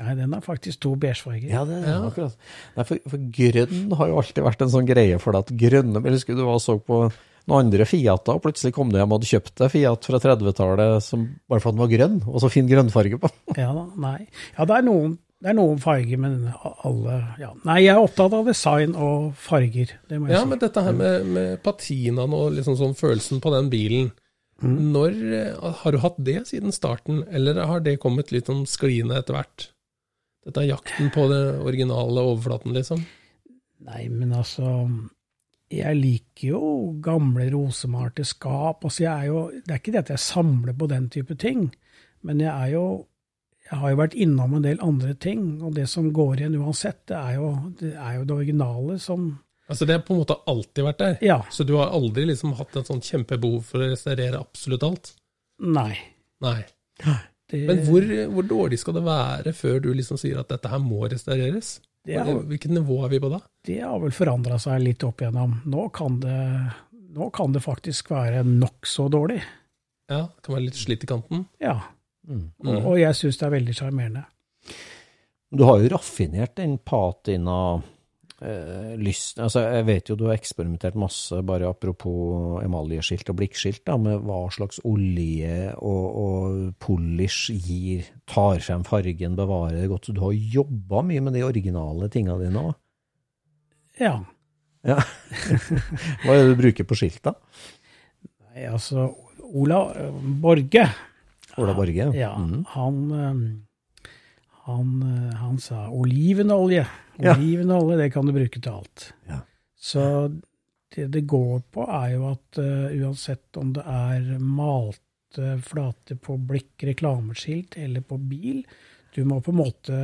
Nei, den har faktisk to beigefarger. Ja, det er akkurat. Nei, for, for grønn har jo alltid vært en sånn greie for deg at grønne Jeg husker du var og så på noen andre Fiater, og plutselig kom du hjem og hadde kjøpt deg Fiat fra 30-tallet som bare fordi den var grønn, og så fin grønnfarge på. Ja da, nei. Ja, det er noen, det er noen farger, men alle ja. Nei, jeg er opptatt av design og farger, det må jeg Ja, si. men dette her med, med patinaen og liksom sånn følelsen på den bilen, når eh, Har du hatt det siden starten, eller har det kommet litt sånn skliene etter hvert? Dette er jakten på det originale overflaten, liksom? Nei, men altså Jeg liker jo gamle rosemalte skap. Altså, jeg er jo, det er ikke det at jeg samler på den type ting, men jeg er jo jeg har jo vært innom en del andre ting, og det som går igjen uansett, det er jo det, er jo det originale som Altså Det har på en måte alltid vært der? Ja. Så du har aldri liksom hatt et sånn kjempebehov for å restaurere absolutt alt? Nei. Nei. Det, Men hvor, hvor dårlig skal det være før du liksom sier at dette her må restaureres? Er- Hvilket nivå er vi på da? Det har vel forandra seg litt opp igjennom. Nå kan det, nå kan det faktisk være nokså dårlig. Ja, det Kan være litt slitt i kanten? Ja. Mm. Og, og jeg syns det er veldig sjarmerende. Du har jo raffinert den patina eh, lysten Altså, jeg vet jo du har eksperimentert masse, bare apropos emaljeskilt og blikkskilt, da, med hva slags olje og, og polish gir, tar frem fargen, bevarer det godt. Så du har jobba mye med de originale tinga dine òg. Ja. Ja. Hva er det du bruker på skilt, da? Nei, altså, Ola eh, Borge Ola Borge? Ja, Mm. han, eh, han, eh, han sa olivenolje. Olivenolje, det kan du bruke til alt. Ja. Så det det går på, er jo at uh, uansett om det er malte flater på blikk, reklameskilt eller på bil, du må på en måte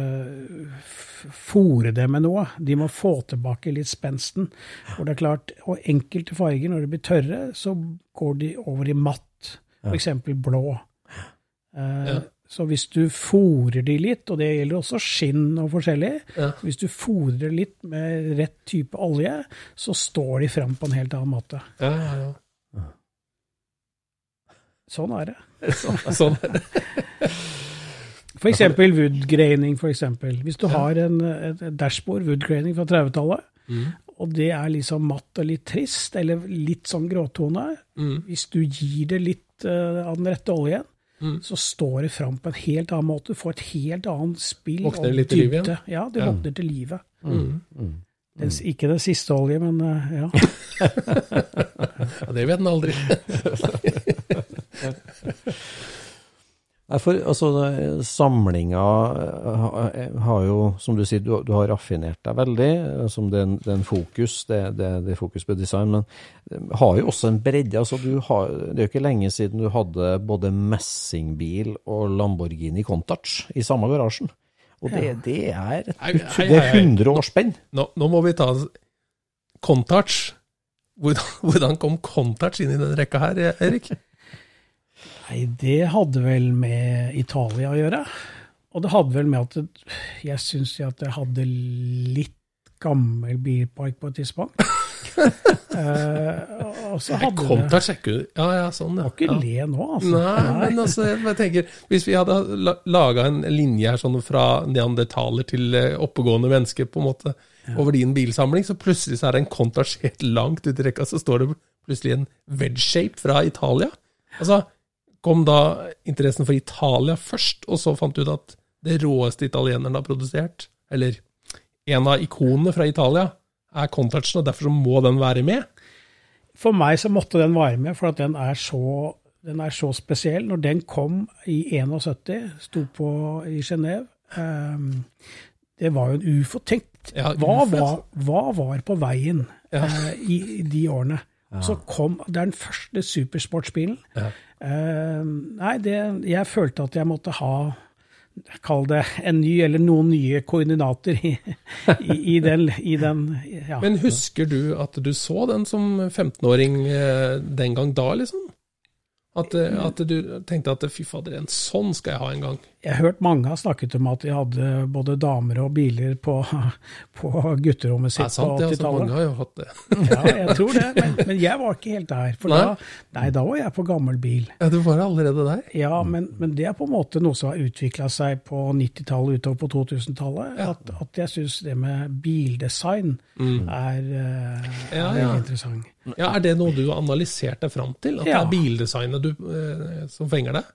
fòre det med noe. De må få tilbake litt spensten. Og det er klart, og enkelte farger, når de blir tørre, så går de over i matt. F.eks. blå. Eh, Ja. Så hvis du fòrer de litt, og det gjelder også skinn og forskjellig, Ja. hvis du fòrer litt med rett type olje, så står de fram på en helt annen måte. Ja, ja, ja. Sånn er det. Sånn. For eksempel woodgraining, for eksempel. Hvis du har en, et dashbord, woodgraining fra 30-tallet, Mm. og det er liksom matt og litt trist, eller litt sånn gråtone, Mm. hvis du gir det litt uh, av den rette oljen, Mm. så står det fram på en helt annen måte. Du får et helt annet spill Våkner litt til liv igjen? Ja, det Ja. våkner til livet. Mm. Den, ikke den siste olje, men eh, ja. Ja, det vet en aldri. Nei, for altså, samlinga eh, har jo, som du sier, du, du har raffinert deg veldig, eh, som det er en, det er en fokus, det, det, det er fokus på design, men har jo også en bredde. altså du har, Det er jo ikke lenge siden du hadde både messingbil og Lamborghini Contach i samme garasjen. Og det, det er det er nei, nei. 100 års spenn. Nå, nå må vi ta Contouch. Hvordan, hvordan kom Contouch inn i den rekka her, Erik? Nei, det hadde vel med Italia å gjøre. Og det hadde vel med at det, jeg syns at jeg hadde litt gammel bilpark på et tidspunkt. uh, og så hadde jeg kom til å sjekke ut. Ja, ja, sånn, ja. Må ikke ja. le nå, altså. Nei, men altså, jeg tenker, hvis vi hadde la- laga en linje her sånn fra neandertaler til eh, oppegående mennesker, på en måte, over din bilsamling, så plutselig så er det en kontasjert langt ut i rekka, så står det plutselig en Vedshape fra Italia. Altså, kom da interessen for Italia først, og så fant du ut at det råeste italieneren har produsert, eller en av ikonene fra Italia, er Contouchen, og derfor så må den være med? For meg så måtte den være med, for at den er så, den er så spesiell. Når den kom i 71, sto på i Genéve um, Det var jo en ufo. Tenk, Ja, hva, var, hva var på veien Ja. uh, i, i de årene? Så kom, Det er den første supersportsbilen. Ja. Ehm, nei, det, jeg følte at jeg måtte ha Kall det en ny, eller noen nye koordinater i, i, i den, i den ja. Men husker du at du så den som 15-åring eh, den gang da, liksom? At, eh, at du tenkte at fy fader, en sånn skal jeg ha en gang. Jeg har hørt mange har snakket om at de hadde både damer og biler på, på gutterommet sitt sant, på det. Altså, mange 80-tallet. har jo hatt det. Ja, jeg tror det, men, men jeg var ikke helt der. For Nei? da, nei, da var jeg på gammel bil. Ja, Du var allerede der? Ja, men, men det er på en måte noe som har utvikla seg på 90-tallet utover på 2000-tallet. Ja. At, at jeg syns det med bildesign er, eh, Ja, er ja. interessant. Ja, Er det noe du har analysert deg fram til? At det er bildesignet du, eh, som fenger deg?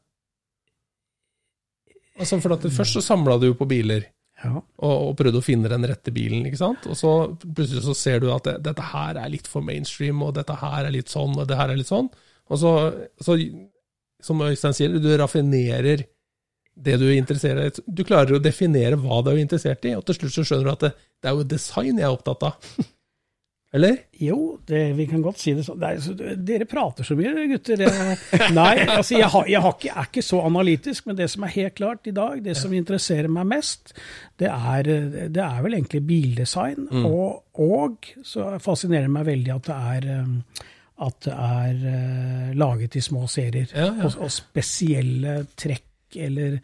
Altså, for at Først så samla du jo på biler Ja. og, og prøvde å finne den rette bilen, ikke sant? Og så plutselig så ser du at det, dette her er litt for mainstream, og dette her er litt sånn, og det her er litt sånn. Og så, så som Øystein sier, du raffinerer det du er interessert i. Du klarer å definere hva du er interessert i, og til slutt så skjønner du at det, det er jo design jeg er opptatt av. Eller? Jo, det, vi kan godt si det sånn. Dere prater så mye, gutter. Nei, altså jeg, har, jeg har ikke, er ikke så analytisk, men det som er helt klart i dag, det som interesserer meg mest, det er, det er vel egentlig bildesign. Og, og så fascinerer det meg veldig at det er um, at det er eh, laget i små serier. Ja, ja. Og, og spesielle trekk eller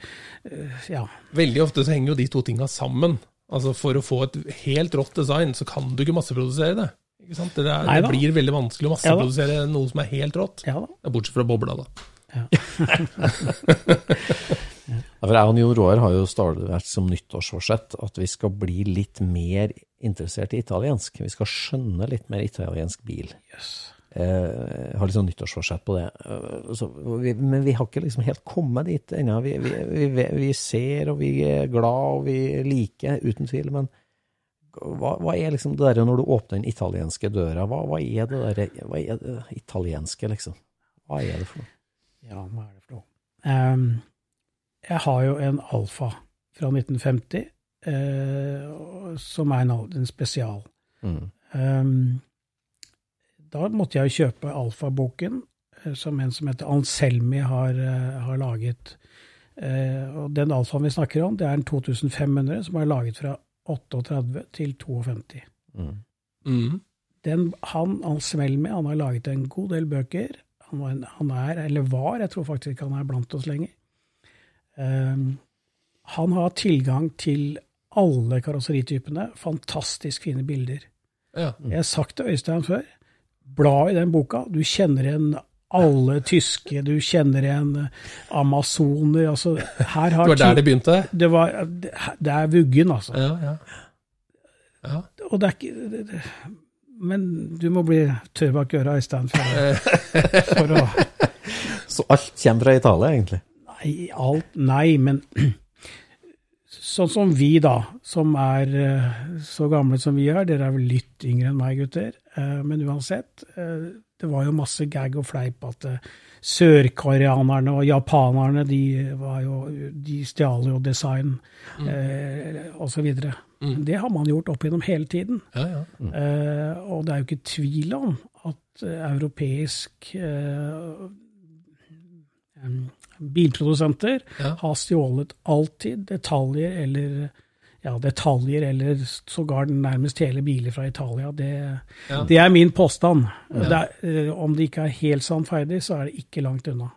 eh, ja. Veldig ofte så henger jo de to tinga sammen. Altså For å få et helt rått design, så kan du ikke masseprodusere det. Ikke sant? Det, er, det blir veldig vanskelig å masseprodusere noe som er helt rått. ja da. Bortsett fra bobla, da. Ja, for jeg og Jon Roar har jo vært som nyttårsforsett at vi skal bli litt mer interessert i italiensk. Vi skal skjønne litt mer italiensk bil. Eh, Jeg har litt sånn nyttårsforsett på det. Eh, Så vi, men vi har ikke liksom helt kommet dit ennå. Vi, vi, vi, ser, og vi er glad, og vi liker, uten tvil. Men hva, hva er liksom det der når du åpner den italienske døra? Hva, hva er det der, hva er det italienske, liksom? Hva er det for noe? Ja, hva er det for noe? Um, jeg har jo en Alfa fra 1950, uh, som er en, en spesial. Mm. Ehm, da måtte jeg jo kjøpe Alfa-boken, eh, som en som heter Anselmi har, eh, har laget. Eh, og den Alfaen vi snakker om, det er en 2500 som er laget fra 38 til 52. Mm. Mm. Den, han, Anselmi, han har laget en god del bøker. Han, var en, han er, eller var, jeg tror faktisk ikke han er blant oss lenger. Um, han har tilgang til alle karosseritypene. Fantastisk fine bilder. Ja. Jeg har sagt til Øystein før, bla i den boka. Du kjenner igjen alle tyske, du kjenner igjen amazoner. Altså, her har Det var der det begynte? det, var, det, er vuggen, altså. Ja, ja. ja. Og det er ikke det, det, Men du må bli tørr bak øra, Øystein, for, for å Så alt kommer fra Italia, egentlig? Nei, alt Nei, men sånn som vi, da, som er eh, så gamle som vi er, dere er vel litt yngre enn meg, gutter, eh, men uansett, eh, det var jo masse gag og fleip at sørkoreanerne og japanerne, de var jo De stjal jo design, mm. så videre. Det har man gjort opp gjennom hele tiden. ja, ja. Eh, og det er jo ikke tvil om at europeisk eh, em, bilprodusenter Ja. har stjålet alltid detaljer eller ja, detaljer eller sågar nærmest hele biler fra Italia. Det, Ja. det er min påstand. Det er, eh, om det ikke er helt sannferdig, så er det ikke langt unna.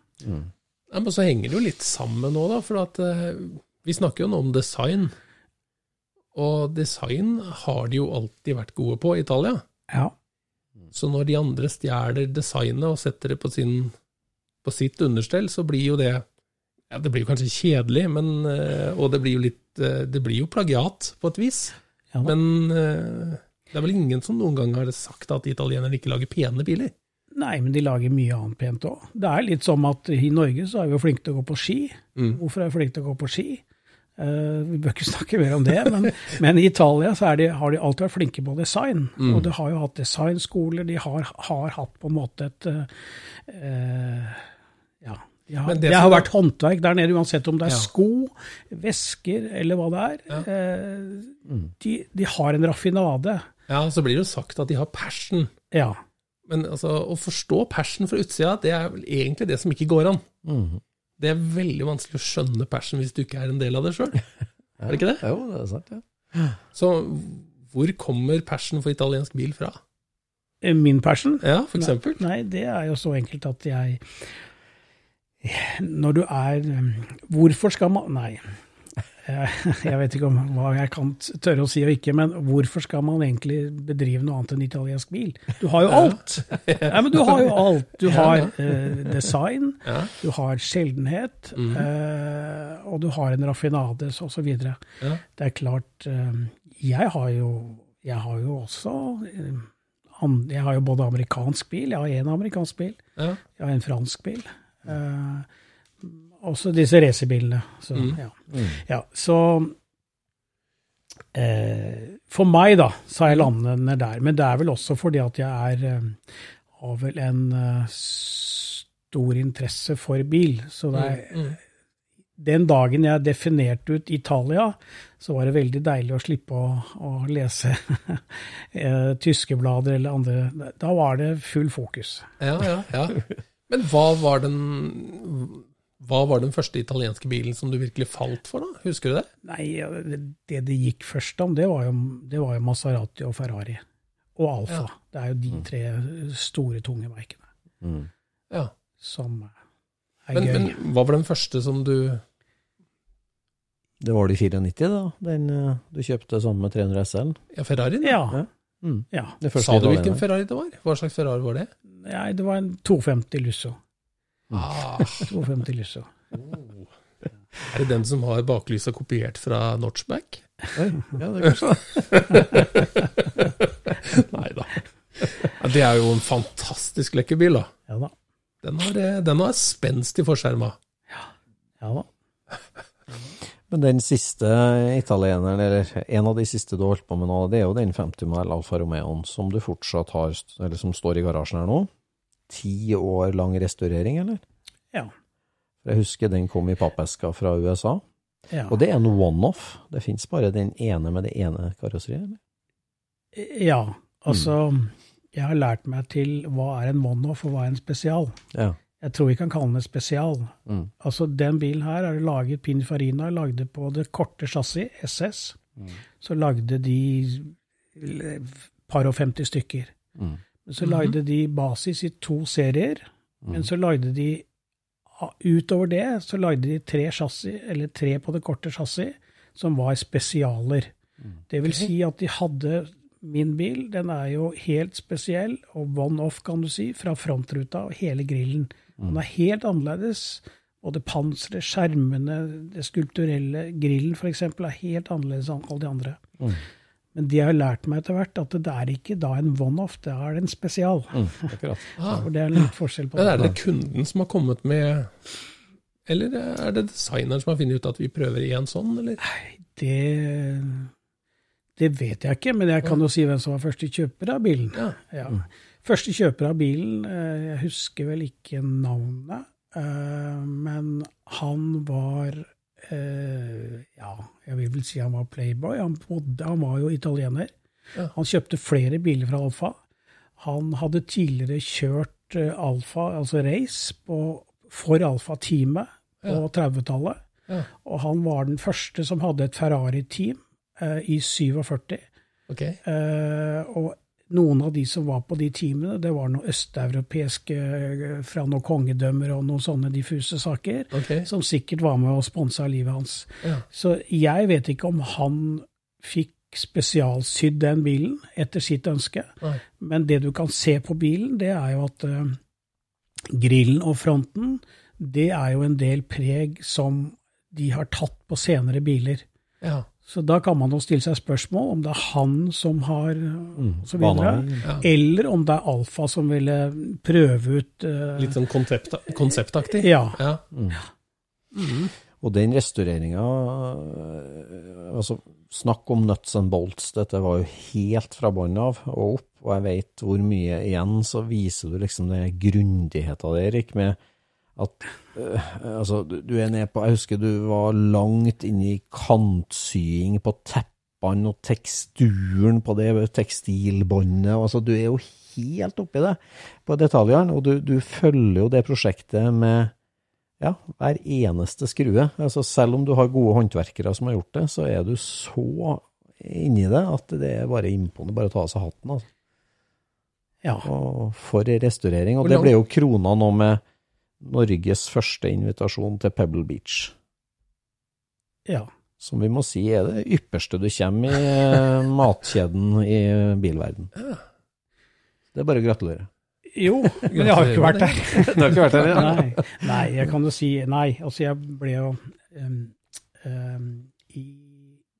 Ja, men så henger det jo litt sammen nå, da. For at eh, vi snakker jo nå om design. Og design har de jo alltid vært gode på i Italia. Ja. Så når de andre stjeler designet og setter det på, sin, på sitt understell, så blir jo det ja, Det blir jo kanskje kjedelig, men, eh, og det blir jo litt eh, Det blir jo plagiat, på et vis. Ja. Men eh, det er vel ingen som noen gang har sagt at italienere ikke lager pene biler? Nei, men de lager mye annet pent òg. Det er litt som at i Norge så er vi jo flinke til å gå på ski. Mm. Hvorfor er vi flinke til å gå på ski? Uh, vi bør ikke snakke mer om det, men, men i Italia så de, har de alltid vært flinke på design. Mm. Og de har jo hatt designskoler, de har, har hatt på en måte et eh, Ja. De har, Men det, det har vært håndverk der nede, uansett om det er Ja. sko, vesker eller hva det er. Eh, de, de har en raffinade. Ja, så blir det jo sagt at de har passion. Ja. Men altså, å forstå passion fra utsida, det er vel egentlig det som ikke går an. Mm. Det er veldig vanskelig å skjønne passion hvis du ikke er en del av det sjøl. Er det ikke det? Jo, det er sant, ja. Så hvor kommer passion for italiensk bil fra? Eh, Min passion? Ja, for eksempel. Nei, det er jo så enkelt at jeg Når du er Hvorfor skal man Nei. Jeg jeg vet ikke om hva jeg kan tørre å si og ikke, men hvorfor skal man egentlig bedrive noe annet enn italiensk bil? Du har jo alt! Nei, men du har jo alt. Du har eh, design, du har sjeldenhet, Mhm. eh, og du har en raffinades osv. Det er klart eh, Jeg har jo, jeg har jo også eh, Jeg har jo både amerikansk bil, jeg har én amerikansk bil, jeg har en fransk bil. Eh, også disse racerbilene. Så, Mm. ja. ja, så eh, For meg, da, så har jeg landet ned der. Men det er vel også fordi at jeg er eh, har vel en eh, stor interesse for bil. Så det er Mm. den dagen jeg definerte ut Italia, så var det veldig deilig å slippe å, å lese tyske blader eller andre. Da var det full fokus. Ja, ja, ja. Men hva var den hva var den første italienske bilen som du virkelig falt for, da? Husker du det? Nei, det det gikk først om, det var jo, det var jo Maserati og Ferrari. Og Alfa. Ja. Det er jo de tre store, tunge merkene Mm. Ja. som er Men, gøy. men hva var den første som du Det var de 94, da, den eh, du kjøpte sammen med 300 SL. Ja, Ferrarien? ja. Ja. Mm. ja. Sa du hvilken Ferrari det var? Hva slags Ferrari var det? Nei, det var en 250 Lusso. Ah, 250 Lusso. er det den som har baklysa kopiert fra Notchback? Oi, Ja, det er kanskje Nei da. Ja, det er jo en fantastisk lekker bil, da. Ja da. Den har, eh, den har spenst i forskjerma. Ja da. Men den siste italieneren, eller en av de siste du har holdt på med nå, det er jo den 50 mæl Alfa Romeoen som du fortsatt har, eller som står i garasjen her nå. Ti år lang restaurering, eller? Ja. Jeg husker den kom i pappeska fra USA. Ja. Og det er en one-off. Det fins bare den ene med det ene karosseriet, eller? ja. Altså, jeg har lært meg til hva er en one-off og hva er en spesial. Ja. Jeg tror vi kan kalle den et spesial. Mm. Altså, den bilen her er det laget Pinfarina lagde på det korte chassis, SS. Så lagde de par og 50 stykker. Mm. Så lagde de basis i to serier. Men så lagde de Utover det så lagde de tre chassis, eller tre på det korte chassis, som var spesialer. Det vil si at de hadde Min bil den er jo helt spesiell, og one-off, kan du si, fra frontruta og hele grillen. Den er helt annerledes. Både panseret, skjermene, det skulpturelle, grillen f.eks. er helt annerledes enn alle de andre. Men det jeg har lært meg etter hvert, at det er ikke da en one-off, det er en spesial. Akkurat. Ah. Det er litt forskjell på Men det. er det kunden som har kommet med Eller er det designeren som har funnet ut at vi prøver igjen sånn, eller? Det, det vet jeg ikke, men jeg kan jo si hvem som var første kjøper av bilen. Ja. Ja. Første kjøper av bilen, eh, jeg husker vel ikke navnet, eh, men han var eh, Ja, jeg vil vel si han var playboy. Han, bodde, han var jo italiener. Han kjøpte flere biler fra Alfa. Han hadde tidligere kjørt Alfa, altså race, på, for Alfa-teamet på Ja. 30-tallet. Ja. Og han var den første som hadde et Ferrari-team eh, i 47. Ok. Eh, og noen av de som var på de teamene, det var noen østeuropeiske eh, fra noen kongedømmer og noen sånne diffuse saker, okay. som sikkert var med og sponsa livet hans. Ja. Så jeg vet ikke om han fikk spesialsydd den bilen etter sitt ønske. Nei. Men det du kan se på bilen, det er jo at uh, grillen og fronten, det er jo en del preg som de har tatt på senere biler. Ja. Så da kan man jo stille seg spørsmål om det er han som har så videre. Ja. eller om det er Alfa som ville prøve ut uh, Litt sånn konsept, konseptaktig? Ja. ja. Og den restaureringa altså, Snakk om nuts and bolts. Dette var jo helt fra bånn av og opp. Og jeg vet hvor mye igjen, så viser du liksom den grundigheta der, Erik, med at øh, altså, du, du er nede på Jeg husker du var langt inne i kantsying på teppene og teksturen på det tekstilbåndet. Altså, du er jo helt oppi det på detaljene, og du, du følger jo det prosjektet med ja, hver eneste skrue. Altså, selv om du har gode håndverkere som har gjort det, så er du så inni det at det er bare imponerende. Bare å ta av seg hatten. Altså. Ja. Og for restaurering. Og det ble jo krona nå med Norges første invitasjon til Pebble Beach. ja. Som vi må si er det ypperste du kommer i eh, matkjeden i bilverden. Det er bare å gratulere. Jo, men jeg har ikke vært der. Du har ikke vært der, ja? Nei, nei, jeg kan jo si nei. Altså, jeg ble jo um, um, i,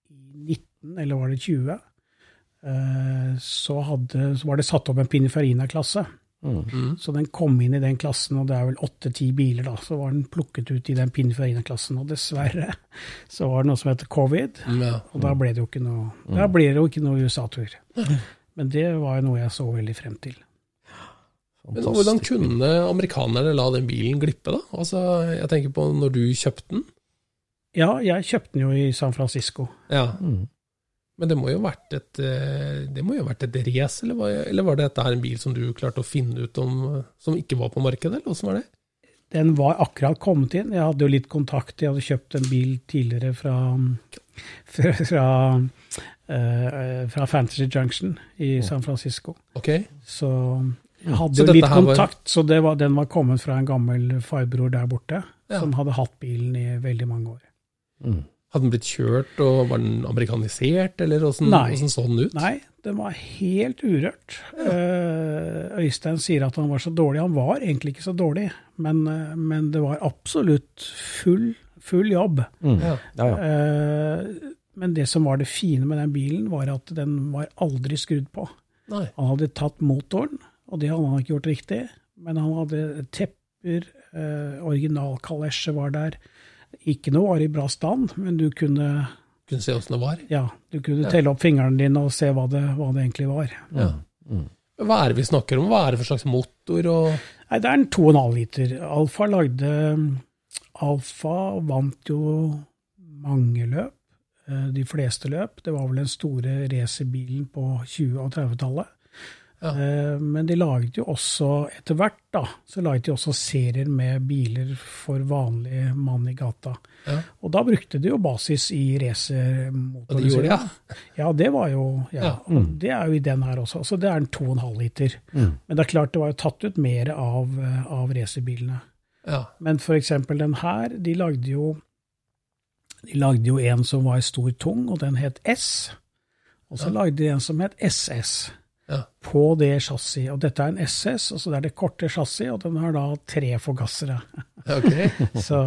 I 19, eller var det 20, uh, så, hadde, så var det satt opp en Pininfarina-klasse. Mm. Så den kom inn i den klassen, og det er vel åtte-ti biler, da. Så var den plukket ut i den Pininfarina-klassen, og dessverre så var det noe som heter covid. Ja. Og da ble det jo ikke noe, da jo ikke noe USA-tur. Men det var jo noe jeg så veldig frem til. Men hvordan kunne amerikanerne la den bilen glippe, da? Altså, jeg tenker på når du kjøpte den. Ja, jeg kjøpte den jo i San Francisco. Ja. Mm. Men det må jo ha vært et, eh, det må jo ha vært et race, eller, var- eller var dette her en bil som du klarte å finne ut om, som ikke var på markedet, eller åssen var det? Den var akkurat kommet inn. Jeg hadde jo litt kontakt. Jeg hadde kjøpt en bil tidligere fra, fra, fra, eh, fra Fantasy Junction i San Francisco. Ok? Så jeg hadde Så jo litt kontakt, var- så det var, den var kommet fra en gammel farbror der borte, Ja. som hadde hatt bilen i veldig mange år. Mm. Hadde den blitt kjørt, og var den amerikanisert, eller åssen så den ut? Nei, den var helt urørt. Ja. Øystein sier at han var så dårlig. Han var egentlig ikke så dårlig, men, eh, men det var absolutt full, full jobb. Mm. Ja. Ja, ja. Eh, men det som var det fine med den bilen, var at den var aldri skrudd på. Nei. Han hadde tatt motoren, og det hadde han ikke gjort riktig, men han hadde tepper, eh, originalkalesje var der. Ikke noe var i bra stand, men du kunne, Kunne se åssen det var. ja, du kunne Ja. telle opp fingrene dine og se hva det, hva det egentlig var. Ja. Hva er det vi snakker om? Hva er det for slags motor? og... Nei, det er en 2,5 liter. Alfa lagde Alfa vant jo mange løp, eh, de fleste løp. Det var vel den store racerbilen på 20- og 30-tallet. Ja. Eh, Men de laget jo også, etter hvert, da, så laget de også serier med biler for vanlig mann i gata. Ja. Og da brukte de jo basis i Og de ja. Ja, det var jo ja, og Det er jo i den her også. Så det er en 2,5 liter. Mm. Men det er klart det var jo tatt ut mer av, eh, av racerbilene. ja. Men eksempel den her, de lagde jo de lagde jo en som var stor tung, og den het S. Og så lagde de en som het SS Ja. på det chassiset. Og dette er en SS, og så det er det korte chassiset, og den har da tre forgassere. Okay. Så,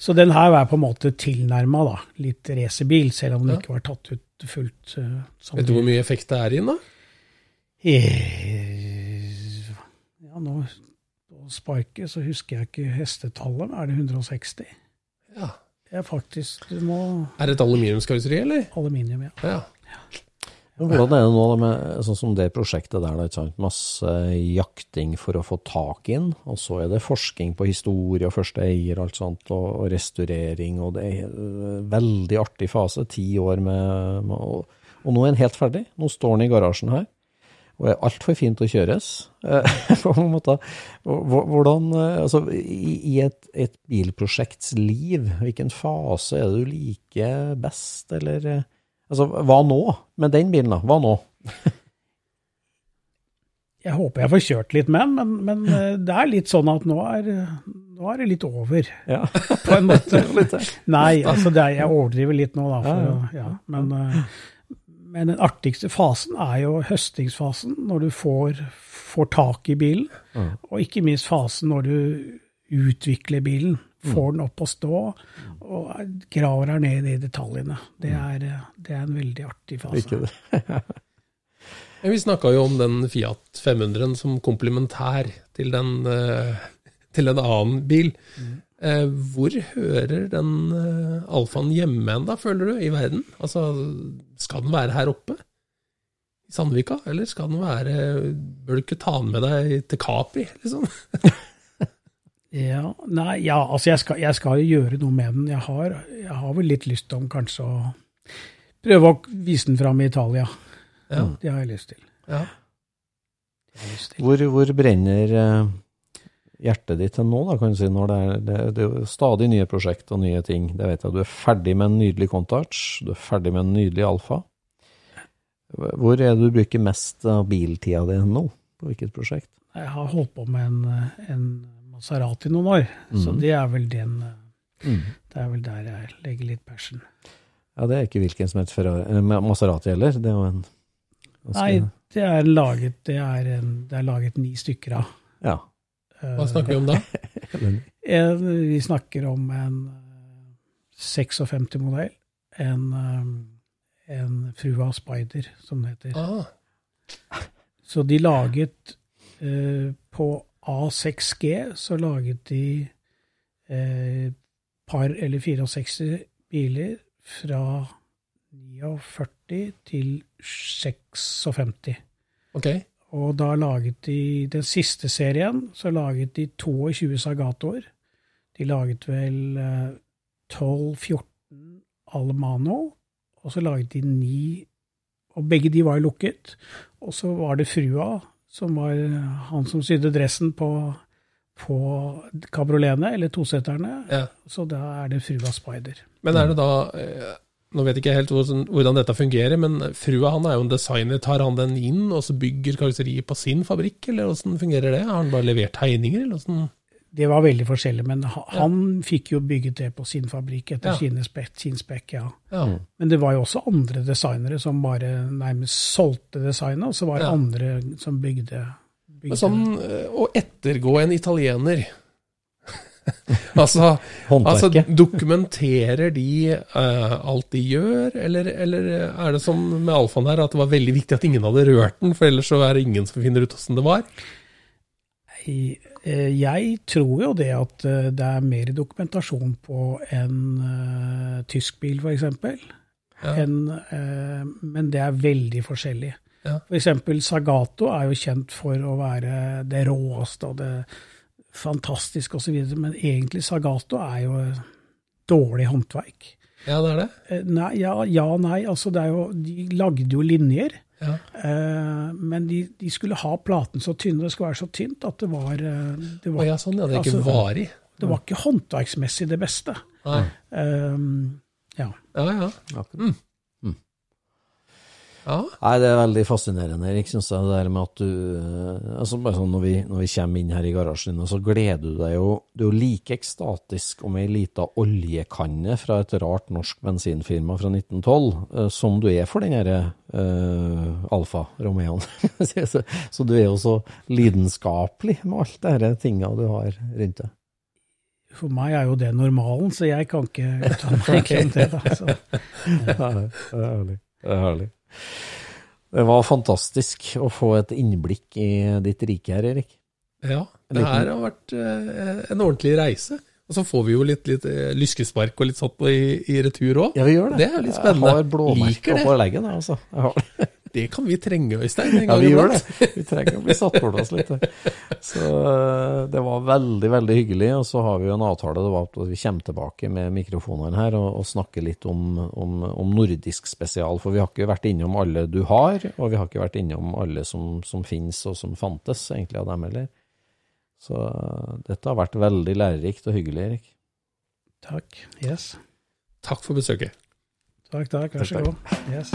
så den her var på en måte tilnærma litt racerbil, selv om den Ja. ikke var tatt ut fullt. Uh, Vet du hvor mye effekt det er i den, da? Eh, Ja, nå på sparket så husker jeg ikke hestetallet, men er det 160? Ja. Det er faktisk Du må Er det et aluminiumskarosseri, eller? aluminium, ja. Ja. Men hvordan er det nå med sånn som det prosjektet der, da, masse jakting for å få tak i den, og så er det forskning på historie og første eier og alt sånt, og, restaurering, og det er en veldig artig fase, ti år med, med og, og nå er den helt ferdig. Nå står den i garasjen her, og er altfor fint å kjøres. eh, på en måte. Hvordan, eh, altså, i, i et, et bilprosjekts liv, hvilken fase er det du liker best, eller eh, Altså, hva nå? Med den bilen, da? Hva nå? Jeg håper jeg får kjørt litt med den, men, men eh, det er litt sånn at nå er, nå er det litt over, Ja. på en måte. Nei, altså det er, jeg overdriver litt nå, da. For, Ja, ja. Men, eh, men den artigste fasen er jo høstingsfasen, når du får, får tak i bilen. Og ikke minst fasen når du utvikler bilen. Får den opp å stå og graver her ned i detaljene. Det er, eh, det er en veldig artig fase. Ikke det. Vi snakka jo om den Fiat 500 som komplementær til, den, eh, til en annen bil. Eh, Hvor hører den alfaen hjemme hen, da, føler du, i verden? Altså, skal den være her oppe? I Sandvika? Eller skal den være Bør du ikke ta den med deg til Capri, liksom? Ja, nei, ja, altså jeg skal, jeg skal jo gjøre noe med den. Jeg har, jeg har vel litt lyst om kanskje å prøve å vise den fram i Italia. Ja. Det har jeg lyst til. ja. Jeg lyst til. Hvor, hvor brenner eh, hjertet ditt til nå, da, kan du si, når det er, det, det er stadig nye prosjekt og nye ting. Det vet jeg. Du er ferdig med en nydelig Contouch, du er ferdig med en nydelig Alfa. Hvor er det du bruker mest av biltida di nå? På hvilket prosjekt? Jeg har holdt på med en, en Maserati noen år, så Mhm. det er vel den Mm. Det er vel der jeg legger litt passion. Ja, det er ikke hvilken som helst Ferrari, eh, Maserati heller. Det er jo en Nei, det er laget, det er en, det er laget ni stykker av. Ja. Hva snakker vi om da? En, vi snakker om en eh, 56-modell. En, eh, en Frua Spider, som det heter. Ah, Så de laget eh, På A6G så laget de eh, par eller 64 biler fra 49 til 56. Okay. Og da laget de den siste serien, så laget de 22 Sagatoer. De laget vel eh, 12-14 Alemano, og så laget de ni Og begge de var lukket. Og så var det frua, som var han som sydde dressen på, på kabrioletene, eller toseterne. Ja. Så da er det frua Spider. Men er det da eh, Nå vet ikke jeg helt hvordan, hvordan dette fungerer, men frua han er jo en designer. Tar han den inn og så bygger karosseriet på sin fabrikk, eller hvordan fungerer det? Har han bare levert tegninger, eller hvordan? Det var veldig forskjellig, men han, ja. fikk jo bygget det på sin fabrikk etter Ja. sine spek, sin spekk, ja. Ja. Men det var jo også andre designere som bare nærmest solgte designet, og så var det Ja. andre som bygde, bygde Men sånn eh, å ettergå en italiener Altså, altså dokumenterer de uh, alt de gjør, eller, eller er det som med alfaen her, at det var veldig viktig at ingen hadde rørt den, for ellers så er det ingen som finner ut åssen det var? I- eh, Jeg tror jo det at eh, det er mer dokumentasjon på en uh, tysk bil, f.eks. Ja. eh, Men det er veldig forskjellig. Ja. F.eks. Sagato er jo kjent for å være det råeste og det fantastiske osv., men egentlig Sagato er jo dårlig håndverk. Ja, det er det. Eh, Nei, ja, ja, nei. Altså, det er jo, de lagde jo linjer. Ja. Eh, men de, de skulle ha platen så tynn, det skulle være så tynt at det var eh, Det var, ja, sånn, ja. Det er ikke Altså, varig. det var ikke håndverksmessig det beste. Nei. Eh, ja. Ja, ja. Akkurat. Ja, Nei, det er veldig fascinerende, Erik, synes jeg, det der med at du eh, altså bare sånn når vi, når vi kommer inn her i garasjen din, så gleder du deg jo Du er jo like ekstatisk om ei lita oljekanne fra et rart norsk bensinfirma fra 1912 eh, som du er for den derre uh, Alfa Romeoen. så, så du er jo så lidenskapelig med alt det disse tinga du har rundt deg. For meg er jo det normalen, så jeg kan ikke uttale meg om det. Da. Så, Det er herlig. Det er herlig. Det var fantastisk å få et innblikk i ditt rike her, Erik. ja. Det her har vært eh, en ordentlig reise. Og så får vi jo litt, litt eh, lyskespark og litt sånt i, i retur òg. Ja, vi gjør det. Det er litt spennende. Jeg har blåmerker på leggen, jeg, altså. Jeg har det. Det kan vi trenge, Øystein. en Ja, gang vi gjør det. Vi trenger å bli satt på oss litt. Så eh, det var veldig, veldig hyggelig. Og så har vi jo en avtale, det var at vi kommer tilbake med mikrofonene her og, og snakker litt om, om, om nordisk spesial. For vi har ikke vært innom alle du har, og vi har ikke vært innom alle som, som finnes og som fantes, egentlig, av dem heller. Så eh, dette har vært veldig lærerikt og hyggelig, Erik. takk. Yes. Takk for besøket. Takk, takk. Vær så god. Yes.